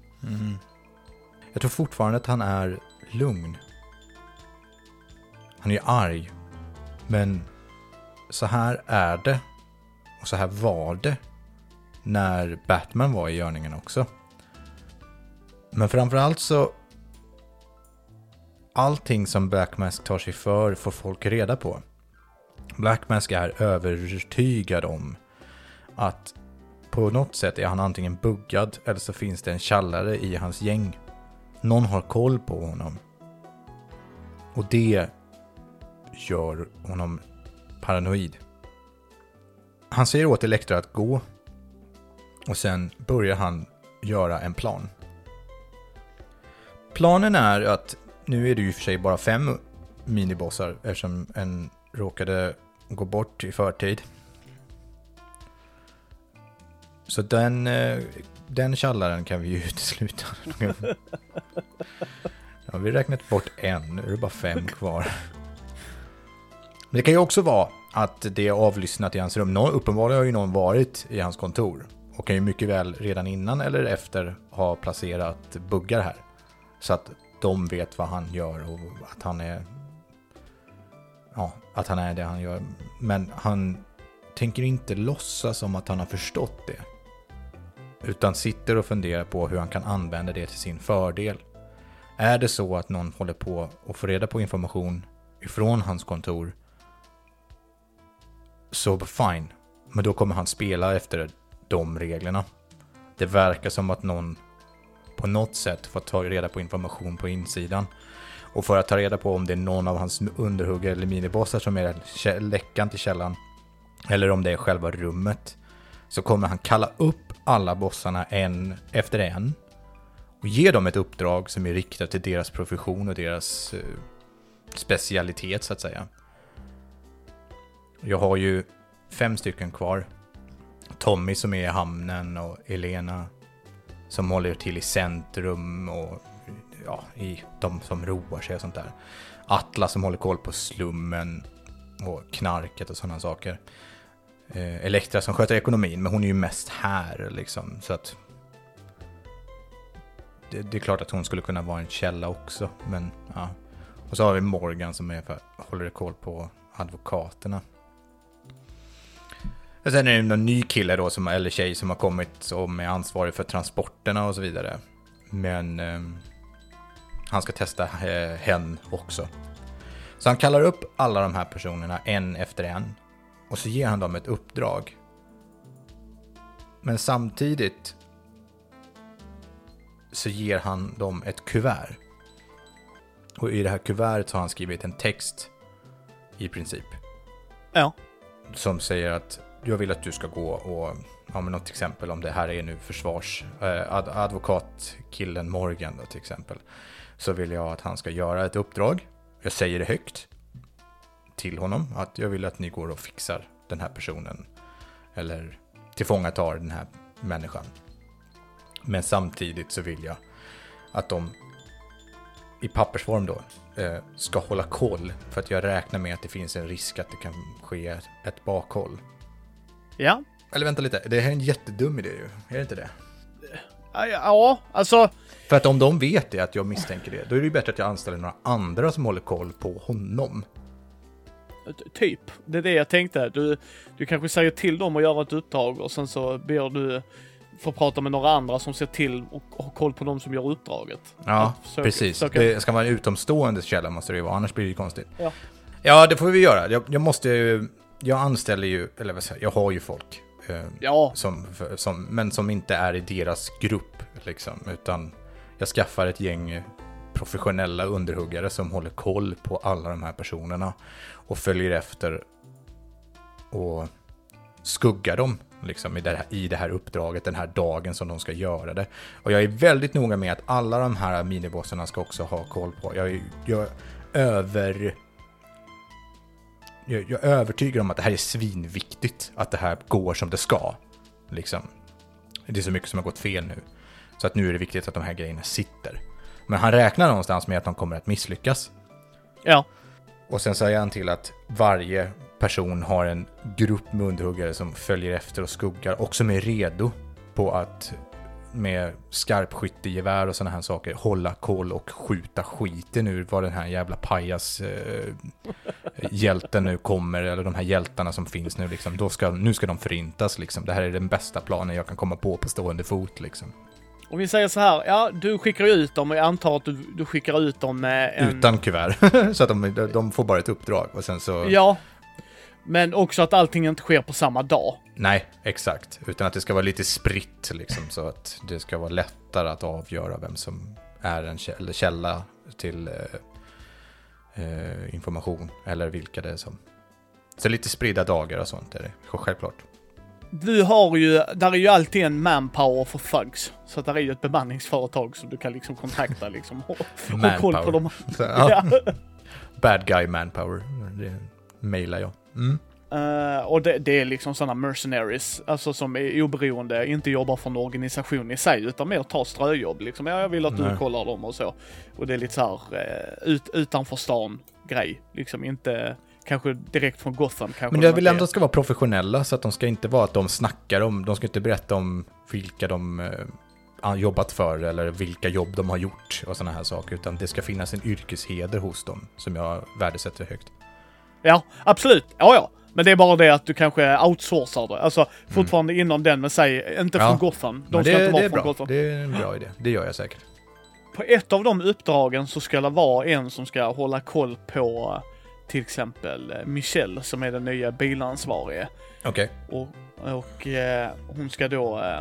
Jag tror fortfarande att han är lugn. Han är arg. Men så här är det. Och så här var det. När Batman var i görningen också. Men framförallt så... Allting som Black Mask tar sig för får folk reda på. Black Mask är övertygad om att på något sätt är han antingen buggad eller så finns det en källare i hans gäng. Någon har koll på honom. Och det gör honom paranoid. Han säger åt Elektra att gå. Och sen börjar han göra en plan. Planen är att, nu är det ju i och för sig bara fem minibossar eftersom en råkade gå bort i förtid. Så den, eh, den källaren kan vi ju <laughs> utesluta. Ja, vi har räknat bort en, nu är det bara fem kvar. Men det kan ju också vara att det är avlyssnat i hans rum. Nå, uppenbarligen har ju någon varit i hans kontor. Och kan ju mycket väl redan innan eller efter ha placerat buggar här. Så att de vet vad han gör och att han är... Ja, att han är det han gör. Men han tänker inte låtsas som att han har förstått det. Utan sitter och funderar på hur han kan använda det till sin fördel. Är det så att någon håller på att få reda på information ifrån hans kontor så fine. Men då kommer han spela efter de reglerna. Det verkar som att någon på något sätt får ta reda på information på insidan. Och för att ta reda på om det är någon av hans underhuggare eller minibossar som är läckan till källan. Eller om det är själva rummet. Så kommer han kalla upp alla bossarna en efter en. Och ge dem ett uppdrag som är riktat till deras profession och deras eh, specialitet så att säga. Jag har ju fem stycken kvar. Tommy som är i hamnen och Elena som håller till i centrum och ja, i de som roar sig och sånt där. Atlas som håller koll på slummen och knarket och sådana saker. Eh, Elektra som sköter ekonomin, men hon är ju mest här liksom. Så att det, det är klart att hon skulle kunna vara en källa också, men ja. Och så har vi Morgan som är för, håller koll på advokaterna. Och sen är det någon ny kille då, som, eller tjej, som har kommit som är ansvarig för transporterna och så vidare. Men eh, han ska testa eh, hen också. Så han kallar upp alla de här personerna en efter en. Och så ger han dem ett uppdrag. Men samtidigt så ger han dem ett kuvert. Och i det här kuvertet har han skrivit en text i princip. Ja. Som säger att jag vill att du ska gå och, ja men något exempel om det här är nu försvars, eh, ad, advokatkillen Morgan då till exempel. Så vill jag att han ska göra ett uppdrag. Jag säger det högt till honom att jag vill att ni går och fixar den här personen. Eller tillfångatar den här människan. Men samtidigt så vill jag att de i pappersform då eh, ska hålla koll för att jag räknar med att det finns en risk att det kan ske ett bakhåll. Ja. Eller vänta lite, det här är en jättedum idé ju. Är det inte det? Ja, alltså. För att om de vet det, att jag misstänker det, då är det ju bättre att jag anställer några andra som håller koll på honom. Typ. Det är det jag tänkte. Du, du kanske säger till dem att göra ett uppdrag och sen så ber du få prata med några andra som ser till och har koll på de som gör uppdraget. Ja, försöka- precis. försöka- Det ska vara en utomstående källa måste det ju vara, annars blir det ju konstigt. Ja. Ja, det får vi göra. Jag, jag måste ju... Jag anställer ju, eller vad säger jag, jag har ju folk. Eh, Ja, som, som, men som inte är i deras grupp, liksom. Utan jag skaffar ett gäng professionella underhuggare som håller koll på alla de här personerna. Och följer efter och skuggar dem liksom, i, det här, i det här uppdraget, den här dagen som de ska göra det. Och jag är väldigt noga med att alla de här minibossarna ska också ha koll på. Jag jag över... Jag, jag är övertygad om att det här är svinviktigt, att det här går som det ska. Liksom. Det är så mycket som har gått fel nu. Så att nu är det viktigt att de här grejerna sitter. Men han räknar någonstans med att de kommer att misslyckas. ja. Och sen säger han till att varje person har en grupp med underhuggare som följer efter och skuggar och som är redo på att med skarpskyttegevär och sådana här saker hålla koll och skjuta skiten ur vad den här jävla pajas eh, <laughs> hjälten nu kommer, eller de här hjältarna som finns nu liksom. Då ska, nu ska de förintas liksom. Det här är den bästa planen jag kan komma på på stående fot liksom. Om vi säger så här, ja du skickar ut dem och jag antar att du, du skickar ut dem med en... Utan kuvert. <laughs> så att de, de får bara ett uppdrag och sen så... Ja. Men också att allting inte sker på samma dag. Nej, exakt. Utan att det ska vara lite spritt liksom, så att det ska vara lättare att avgöra vem som är en källa, källa till eh, eh, information. Eller vilka det är som... Så lite spridda dagar och sånt är det, självklart. Du har ju, där är ju alltid en manpower för thugs. Så där är ju ett bemanningsföretag som du kan liksom kontakta liksom. Och, och koll på dem. <laughs> Ja. Bad guy manpower. Det mailar jag. Mm. Eh, och det, det är liksom sådana mercenaries, alltså som är oberoende, inte jobbar för en organisation i sig, utan mer tar ströjobb liksom. Ja, jag vill att du Nej. kollar dem och så. Och det är lite så här uh, ut, utanför stan grej, liksom inte kanske direkt från Gotham kanske. Men de jag vill ändå är. ska vara professionella så att de ska inte vara att de snackar om, de ska inte berätta om vilka de har jobbat för eller vilka jobb de har gjort och sådana här saker. Utan det ska finnas en yrkesheder hos dem som jag värdesätter högt. Ja, absolut. Ja, ja. Men det är bara det att du kanske outsourcar det. Alltså fortfarande inom den, men säg inte Ja. från Gotham. De Men ska det, inte vara från bra. Gotham. Det är en bra idé. Det gör jag säkert. På ett av de uppdragen så ska det vara en som ska hålla koll på eh, till exempel eh, Michelle som är den nya bilansvarige. Okej. Och, och eh, hon ska då eh,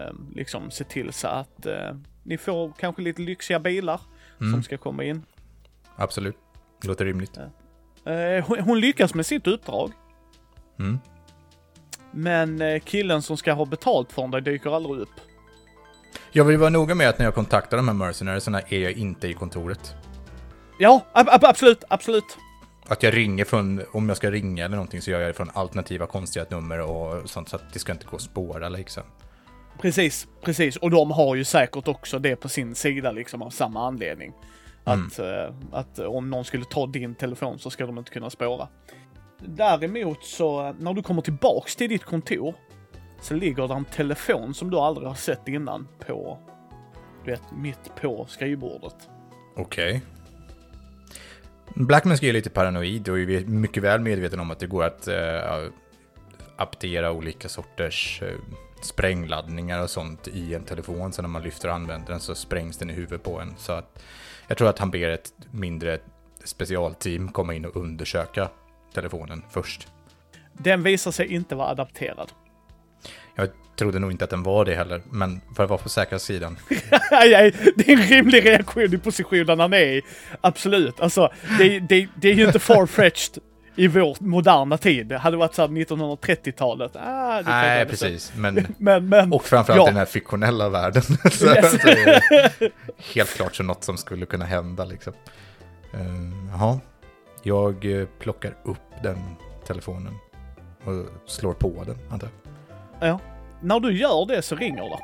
eh, liksom se till så att eh, ni får kanske lite lyxiga bilar som Mm. ska komma in. Absolut. Det låter rimligt. Eh, hon, lyckas med sitt uppdrag. Mm. Men eh, killen som ska ha betalt för det dyker aldrig upp. Jag vill vara noga med att när jag kontaktar de här mercenariesarna är jag inte i kontoret. Ja, ab- ab- absolut, absolut. Att jag ringer från, om jag ska ringa eller någonting så gör jag det från alternativa konstiga nummer och sånt så att det ska inte gå att spåra liksom. Precis, precis. Och de har ju säkert också det på sin sida liksom av samma anledning. Mm. Att, eh, att om någon skulle ta din telefon så ska de inte kunna spåra. Däremot så, eh, när du kommer tillbaks till ditt kontor så ligger det en telefon som du aldrig har sett innan på, du vet, mitt på skrivbordet. Okej. Blackman är lite paranoid och är mycket väl medveten om att det går att uh, aptera olika sorters eh, sprängladdningar och sånt i en telefon. Så när man lyfter och använder den så sprängs den i huvudet på en. Så att jag tror att han ber ett mindre specialteam komma in och undersöka telefonen först. Den visar sig inte vara adapterad. Jag trodde nog inte att den var det heller, men för att vara på säkra sidan. <laughs> Det är en rimlig reaktion i positionen han är i. Absolut. Alltså, det, det, det är ju inte <laughs> far-fetched i vår moderna tid. Det hade varit såhär 1930-talet. Ah, Nej, precis. Men, <laughs> Men, men. och framförallt Ja. i den här fiktionella världen. <laughs> så, så är det helt klart så något som skulle kunna hända liksom. Uh, jaha. Jag eh, plockar upp den telefonen och slår på den, antar jag. Ja. När du gör det så ringer det.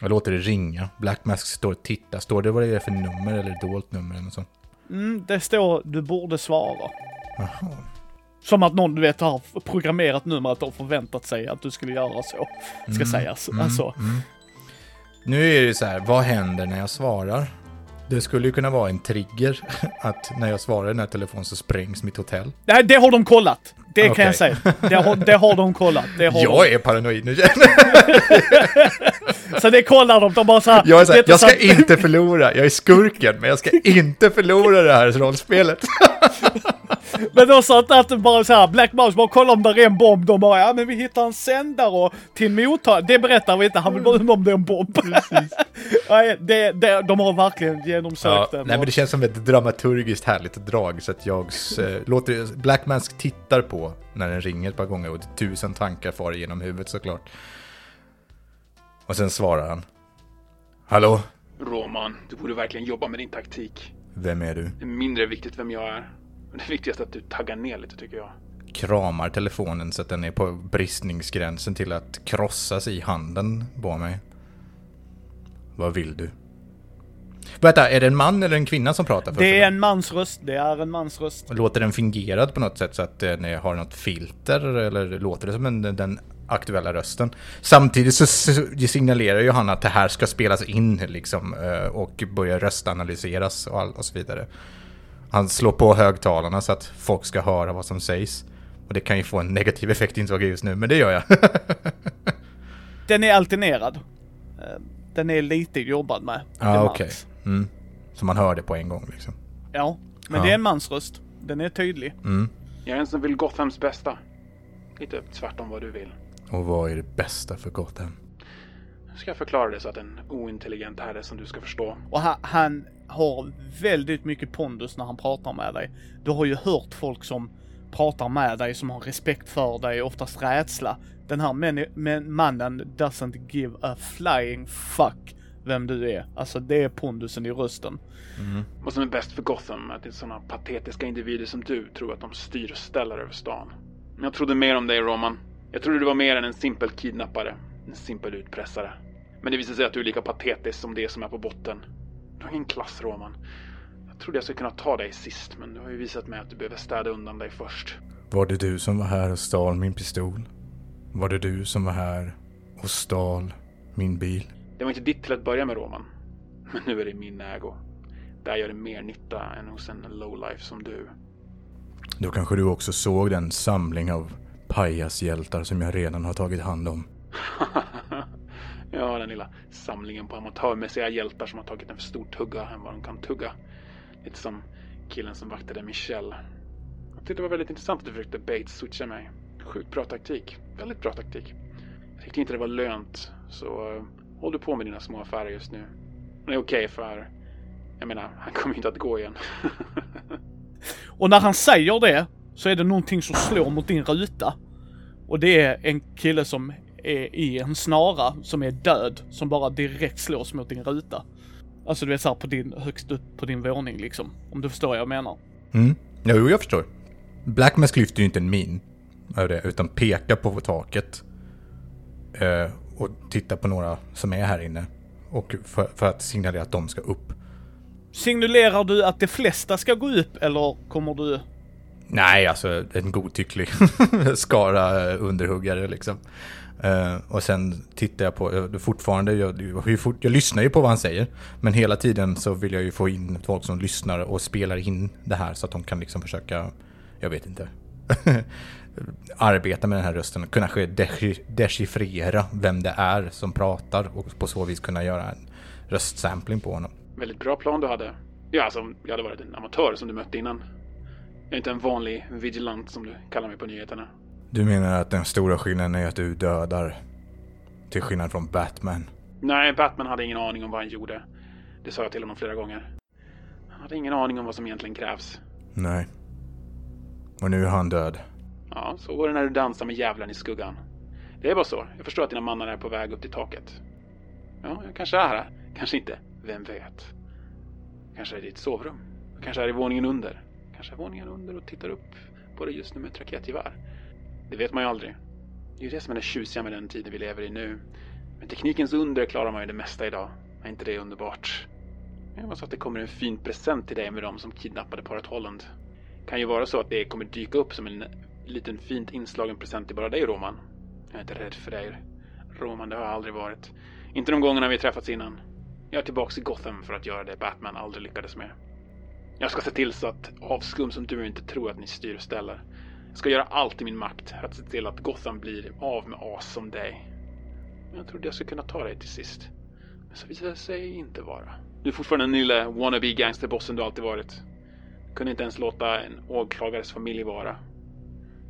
Jag låter det ringa. Black Mask står och tittar. Står det vad det är för nummer eller dolt nummer eller något sånt? Mm, det står du borde svara. Jaha. Som att någon du vet har programmerat att de förväntat sig att du skulle göra så. Ska sägas. Mm, Alltså. mm. Nu är det så här, vad händer när jag svarar? Det skulle ju kunna vara en trigger <laughs> att när jag svarar i den här telefonen så sprängs mitt hotell. Nej, det har de kollat. Det kan Okej. jag säga. Det har, det har de kollat. Har <laughs> Jag de. är paranoid nu. <laughs> Så det kollar de. De bara såhär. Jag, är så här, jag ska inte förlora, jag är skurken, men jag ska inte förlora det här rollspelet. Men då så att, bara så här, Black Mouse bara kolla om där är en bomb. De bara, ja men vi hittar en sändare och till mottagare. Det berättar vi inte, han vill bara undra om det är en bomb. <laughs> Nej, det, det, de har verkligen genomsökt Ja, den. nej, men det känns som ett dramaturgiskt härligt drag, så att jag eh, låter Black Mask tittar på när den ringer ett par gånger och tusen tankar far genom huvudet såklart. Och sen svarar han. Hallå, Roman, du borde verkligen jobba med din taktik. vem är du? Det är mindre viktigt vem jag är. Men det viktigaste är att du taggar ner lite tycker jag. Kramar telefonen så att den är på bristningsgränsen till att krossas i handen på mig. Vad vill du? Vänta, är det en man eller en kvinna som pratar? först Det är en mans röst. Det är en mans röst. Låter den fingerad på något sätt så att den är- har något filter eller låter det som en, den aktuella rösten? Samtidigt så signalerar ju han att det här ska spelas in liksom eh, och börja röstanalyseras och, all, och så vidare. Han slår på högtalarna så att folk ska höra vad som sägs. Och det kan ju få en negativ effekt insåg jag just nu, men det gör jag. <laughs> Den är alternerad. Eh, Den är lite jobbad med. Ja, okej. Mm. Så man hör det på en gång liksom. Ja, men Ja. det är en mans röst. Den är tydlig. Mm. Jag är en som vill Gothams bästa. Lite tvärtom vad du vill. Och vad är det bästa för Gotham? Ska jag förklara det så att en ointelligent herre som du ska förstå. Och han, han har väldigt mycket pondus när han pratar med dig. Du har ju hört folk som pratar med dig, som har respekt för dig, oftast rädsla, den här men, mannen doesn't give a flying fuck vem du är. Alltså det är pondusen i rösten. Vad som är bäst för Gotham är att det är sådana patetiska individer som du tror att de styr och ställer över stan. Men jag trodde mer om dig, Roman. Jag trodde du var mer än en simpel kidnappare. En simpel utpressare. Men det visar sig att du är lika patetisk som det som är på botten. Du har ingen klass, Roman. Jag trodde jag skulle kunna ta dig sist, men du har ju visat mig att du behöver städa undan dig först. Var det du som var här och stal min pistol? Var det du som var här och stal min bil? Det var inte ditt till att börja med, Roman. Men nu är det i min ägo. Där gör det mer nytta än hos en lowlife som du. Då kanske du också såg den samling av pajashjältar som jag redan har tagit hand om. <laughs> ja, den lilla samlingen på amatörmässiga hjältar som har tagit en för stor tugga än vad de kan tugga. Lite som killen som vaktade Michelle. Jag tyckte det var väldigt intressant att du försökte bait-switcha mig. Sjukt bra taktik. Väldigt bra taktik. Jag tyckte inte det var lönt, så uh, håll du på med dina små affärer just nu. Men det är okej för, jag menar, han kommer ju inte att gå igen. <laughs> Och när han säger det så är det någonting som slår mot din ruta. Och det är en kille som är i en snara som är död som bara direkt slås mot din ruta. Alltså du vet såhär på din, högst upp på din våning liksom. Om du förstår vad jag menar. Mm. Jo, jag förstår. Black Mask lyfter ju inte en min av det, utan pekar på taket. Eh, och tittar på några som är här inne. Och för, för att signalera att de ska upp. Signalerar du att de flesta ska gå upp eller kommer du... Nej, alltså en godtycklig <laughs> skara eh, underhuggare liksom. Uh, och sen tittar jag på, jag, fortfarande, jag, jag, jag, jag lyssnar ju på vad han säger. Men hela tiden så vill jag ju få in folk som lyssnar och spelar in det här så att de kan liksom försöka, jag vet inte, <laughs> arbeta med den här rösten. Kunna dechiffrera vem det är som pratar och på så vis kunna göra en röstsampling på honom. Väldigt bra plan du hade. Ja, alltså, jag hade varit en amatör som du mötte innan. Jag är inte en vanlig vigilant som du kallar mig på nyheterna. Du menar att den stora skillnaden är att du dödar? Till skillnad från Batman? Nej, Batman hade ingen aning om vad han gjorde. Det sa jag till honom flera gånger. Han hade ingen aning om vad som egentligen krävs. Nej. Och nu är han död. Ja, så går det när du dansar med djävulen i skuggan. Det är bara så. Jag förstår att dina mannar är på väg upp till taket. Ja, jag kanske är här. Kanske inte. Vem vet? Kanske är det ditt sovrum. Kanske är det våningen under. Kanske är våningen under och tittar upp på det just nu med ett raketgevär. Det vet man ju aldrig. Det är ju det som är det tjusiga med den tiden vi lever i nu. Med teknikens under klarar man ju det mesta idag. Är inte det underbart? Jag hoppas att det kommer en fin present till dig med dem som kidnappade paret Holland. Kan ju vara så att det kommer dyka upp som en liten fint inslagen present till bara dig Roman. Jag är inte rädd för dig. Roman, det har jag aldrig varit. Inte de gångerna vi träffats innan. Jag är tillbaks i Gotham för att göra det Batman aldrig lyckades med. Jag ska se till så att avskum som du inte tror att ni styr och ställer. Jag ska göra allt i min makt för att se till att Gotham blir av med as som dig. Men jag trodde jag skulle kunna ta dig till sist. Men så visade det sig inte vara. Du är fortfarande den lille wannabe gangsterbossen du alltid varit. Du kunde inte ens låta en åklagares familj vara.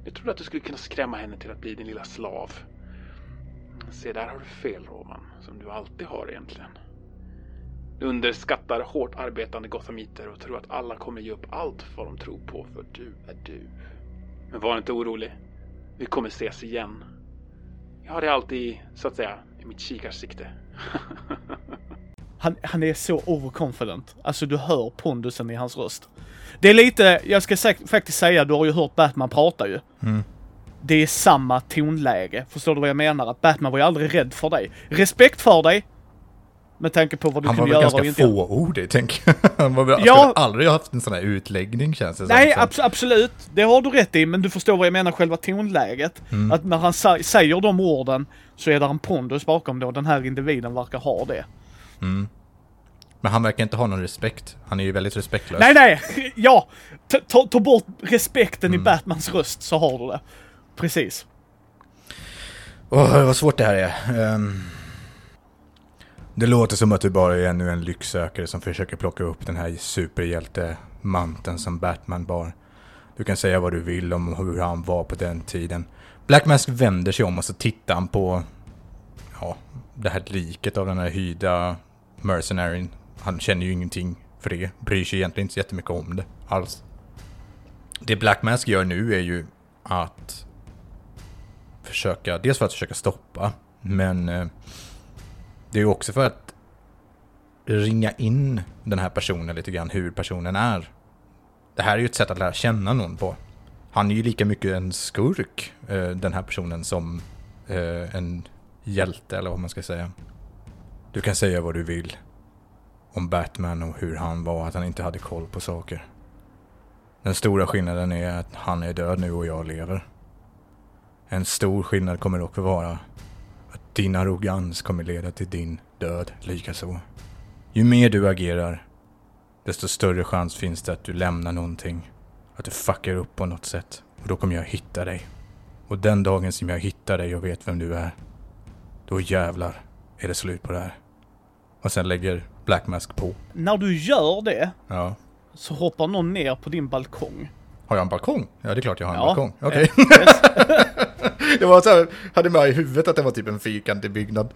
Jag trodde att du skulle kunna skrämma henne till att bli din lilla slav. Se, där har du fel, Roman. Som du alltid har egentligen. Du underskattar hårt arbetande gothamiter och tror att alla kommer ge upp allt vad de tror på, för du är du. Men var inte orolig. Vi kommer ses igen. Jag har det alltid, så att säga, i mitt kikarsikte. <laughs> Han, han är så overconfident. Alltså du hör pondusen i hans röst. Det är lite, jag ska faktiskt säga, du har ju hört Batman prata ju. Mm. Det är samma tonläge. Förstår du vad jag menar? Att Batman var ju aldrig rädd för dig. Respekt för dig. Med tanke på vad du Han var kunde väl göra och ganska inte fåordig, tänker jag. <laughs> Han var väl, Ja. aldrig ha haft en sån här utläggning, känns det Nej, som. abs- absolut. Det har du rätt i, men du förstår vad jag menar, själva tonläget. Mm. Att när han säger de orden så är det en pondus bakom då. Den här individen verkar ha det. Men han verkar inte ha någon respekt. Han är ju väldigt respektlös. Nej, nej! <laughs> Ja! Ta, ta, ta bort respekten Mm. i Batmans röst så har du det. Precis. Åh, vad svårt det här är. Ehm, det låter som att du bara är ännu en lycksökare som försöker plocka upp den här superhjältemanteln som Batman bar. Du kan säga vad du vill om hur han var på den tiden. Black Mask vänder sig om och så tittar han på ja, det här liket av den här hyrda mercenaryn. Han känner ju ingenting för det. Bryr sig egentligen inte så jättemycket om det alls. Det Black Mask gör nu är ju att försöka, dels för att försöka stoppa, men eh, det är ju också för att ringa in den här personen lite grann, hur personen är. Det här är ju ett sätt att lära känna någon på. Han är ju lika mycket en skurk, eh, den här personen, som eh, en hjälte, eller vad man ska säga. Du kan säga vad du vill om Batman och hur han var, att han inte hade koll på saker. Den stora skillnaden är att han är död nu och jag lever. En stor skillnad kommer också vara din arrogans kommer leda till din död likaså. Ju mer du agerar, desto större chans finns det att du lämnar någonting. Att du fuckar upp på något sätt. Och då kommer jag hitta dig. Och den dagen som jag hittar dig och vet vem du är, då jävlar är det slut på det här. Och sen lägger Black Mask på. När du gör det Ja. så hoppar någon ner på din balkong. Har jag en balkong? Ja, det är klart jag har en Ja. balkong. Okej. <laughs> Yes. Det var så här, hade med i huvudet att det var typ en fyrkantig byggnad.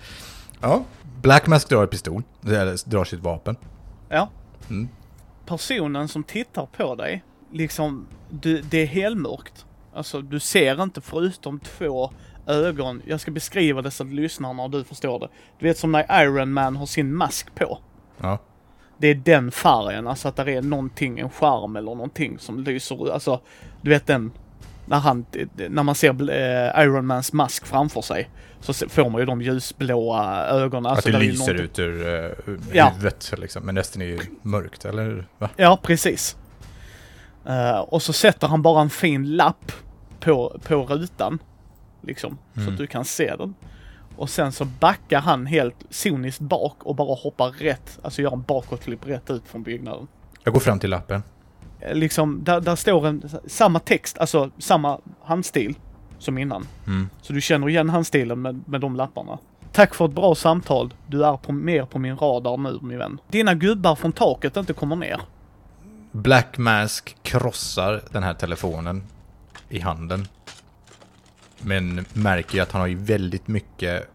Ja. Black Mask drar pistol, eller drar sitt vapen. Ja. Mm. Personen som tittar på dig, liksom, du, det är helmörkt. Alltså, du ser inte förutom två ögon. Jag ska beskriva det så att lyssnarna och du förstår det. Du vet som när Iron Man har sin mask på. Ja. Det är den färgen, alltså att det är någonting, en skärm eller någonting som lyser Alltså, du vet den, när han, när man ser eh, Iron Mans mask framför sig. Så får man ju de ljusblåa ögonen. Alltså, att det där är lyser ut ur uh, Ja. huvudet liksom. Men resten är ju mörkt, eller? Va? Ja, precis. Eh, och så sätter han bara en fin lapp på, på rutan. Liksom, så Mm. att du kan se den. Och sen så backar han helt soniskt bak och bara hoppar rätt, alltså gör en bakåtflipp rätt ut från byggnaden. Jag går fram till lappen. Liksom, där, där står en, samma text, alltså samma handstil som innan. Mm. Så du känner igen handstilen med, med de lapparna. Tack för ett bra samtal. Du är på, mer på min radar nu, min vän. Dina gubbar från taket inte kommer ner. Black Mask krossar den här telefonen i handen. Men märker ju att han har ju väldigt mycket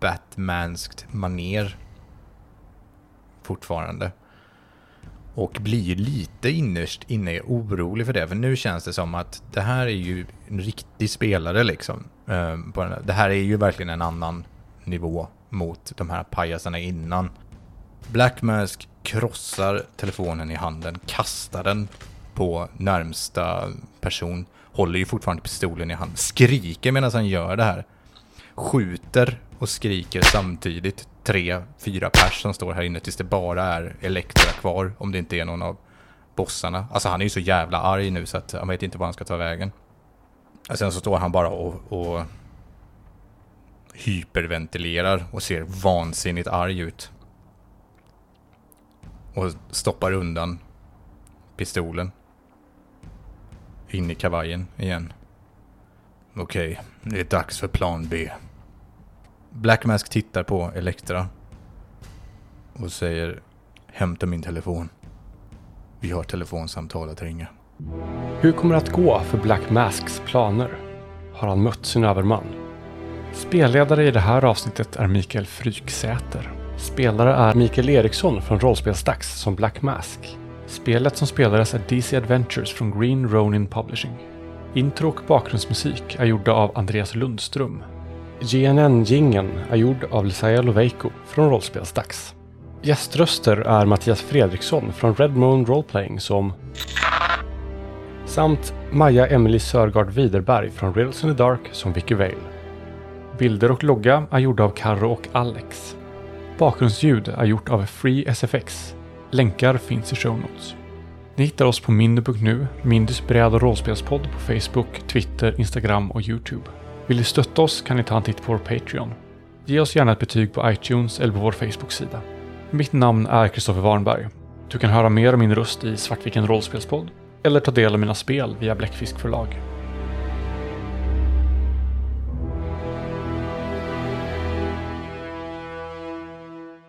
Batmanskt maner fortfarande. Och blir lite innerst inne orolig för det. För nu känns det som att det här är ju en riktig spelare liksom. Eh, det här är ju verkligen en annan nivå mot de här pajasarna innan. Black Mask krossar telefonen i handen, kastar den på närmsta person, håller ju fortfarande pistolen i handen, skriker medan han gör det här. Skjuter och skriker samtidigt. Tre, fyra pers som står här inne tills det bara är Elektra kvar, om det inte är någon av bossarna. Alltså han är ju så jävla arg nu så att han vet inte var han ska ta vägen. Och sen så står han bara och, och hyperventilerar och ser vansinnigt arg ut och stoppar undan pistolen. In i kavajen igen. Okej, det är dags för plan B. Black Mask tittar på Elektra och säger Hämta min telefon. Vi har telefonsamtal att ringa. Hur kommer det att gå för Black Masks planer? Har han mött sin överman? Spelledare i det här avsnittet är Mikael Fryksäter. Spelare är Mikael Eriksson från Rollspelsdags som Black Mask. Spelet som spelades är DC Adventures från Green Ronin Publishing. Intro och bakgrundsmusik är gjorda av Andreas Lundström. GNN-jingeln är gjord av Lisaia Loveiko från Rollspelsdags. Gäströster är Mattias Fredriksson från Red Moon Roleplaying som samt Maja Emily Sörgard Widerberg från Riddles in the Dark som Vicky Vale. Bilder och logga är gjorda av Karo och Alex. Bakgrundsljud är gjort av Free SFX. Länkar finns i show notes. Ni hittar oss på mindy.nu, Mindys bräd och rollspelspodd på Facebook, Twitter, Instagram och Youtube. Vill du stötta oss kan ni ta en titt på vår Patreon. Ge oss gärna ett betyg på iTunes eller på vår Facebook-sida. Mitt namn är Kristoffer Warnberg. Du kan höra mer om min röst i Svartviken rollspelspodd eller ta del av mina spel via Bläckfisk förlag.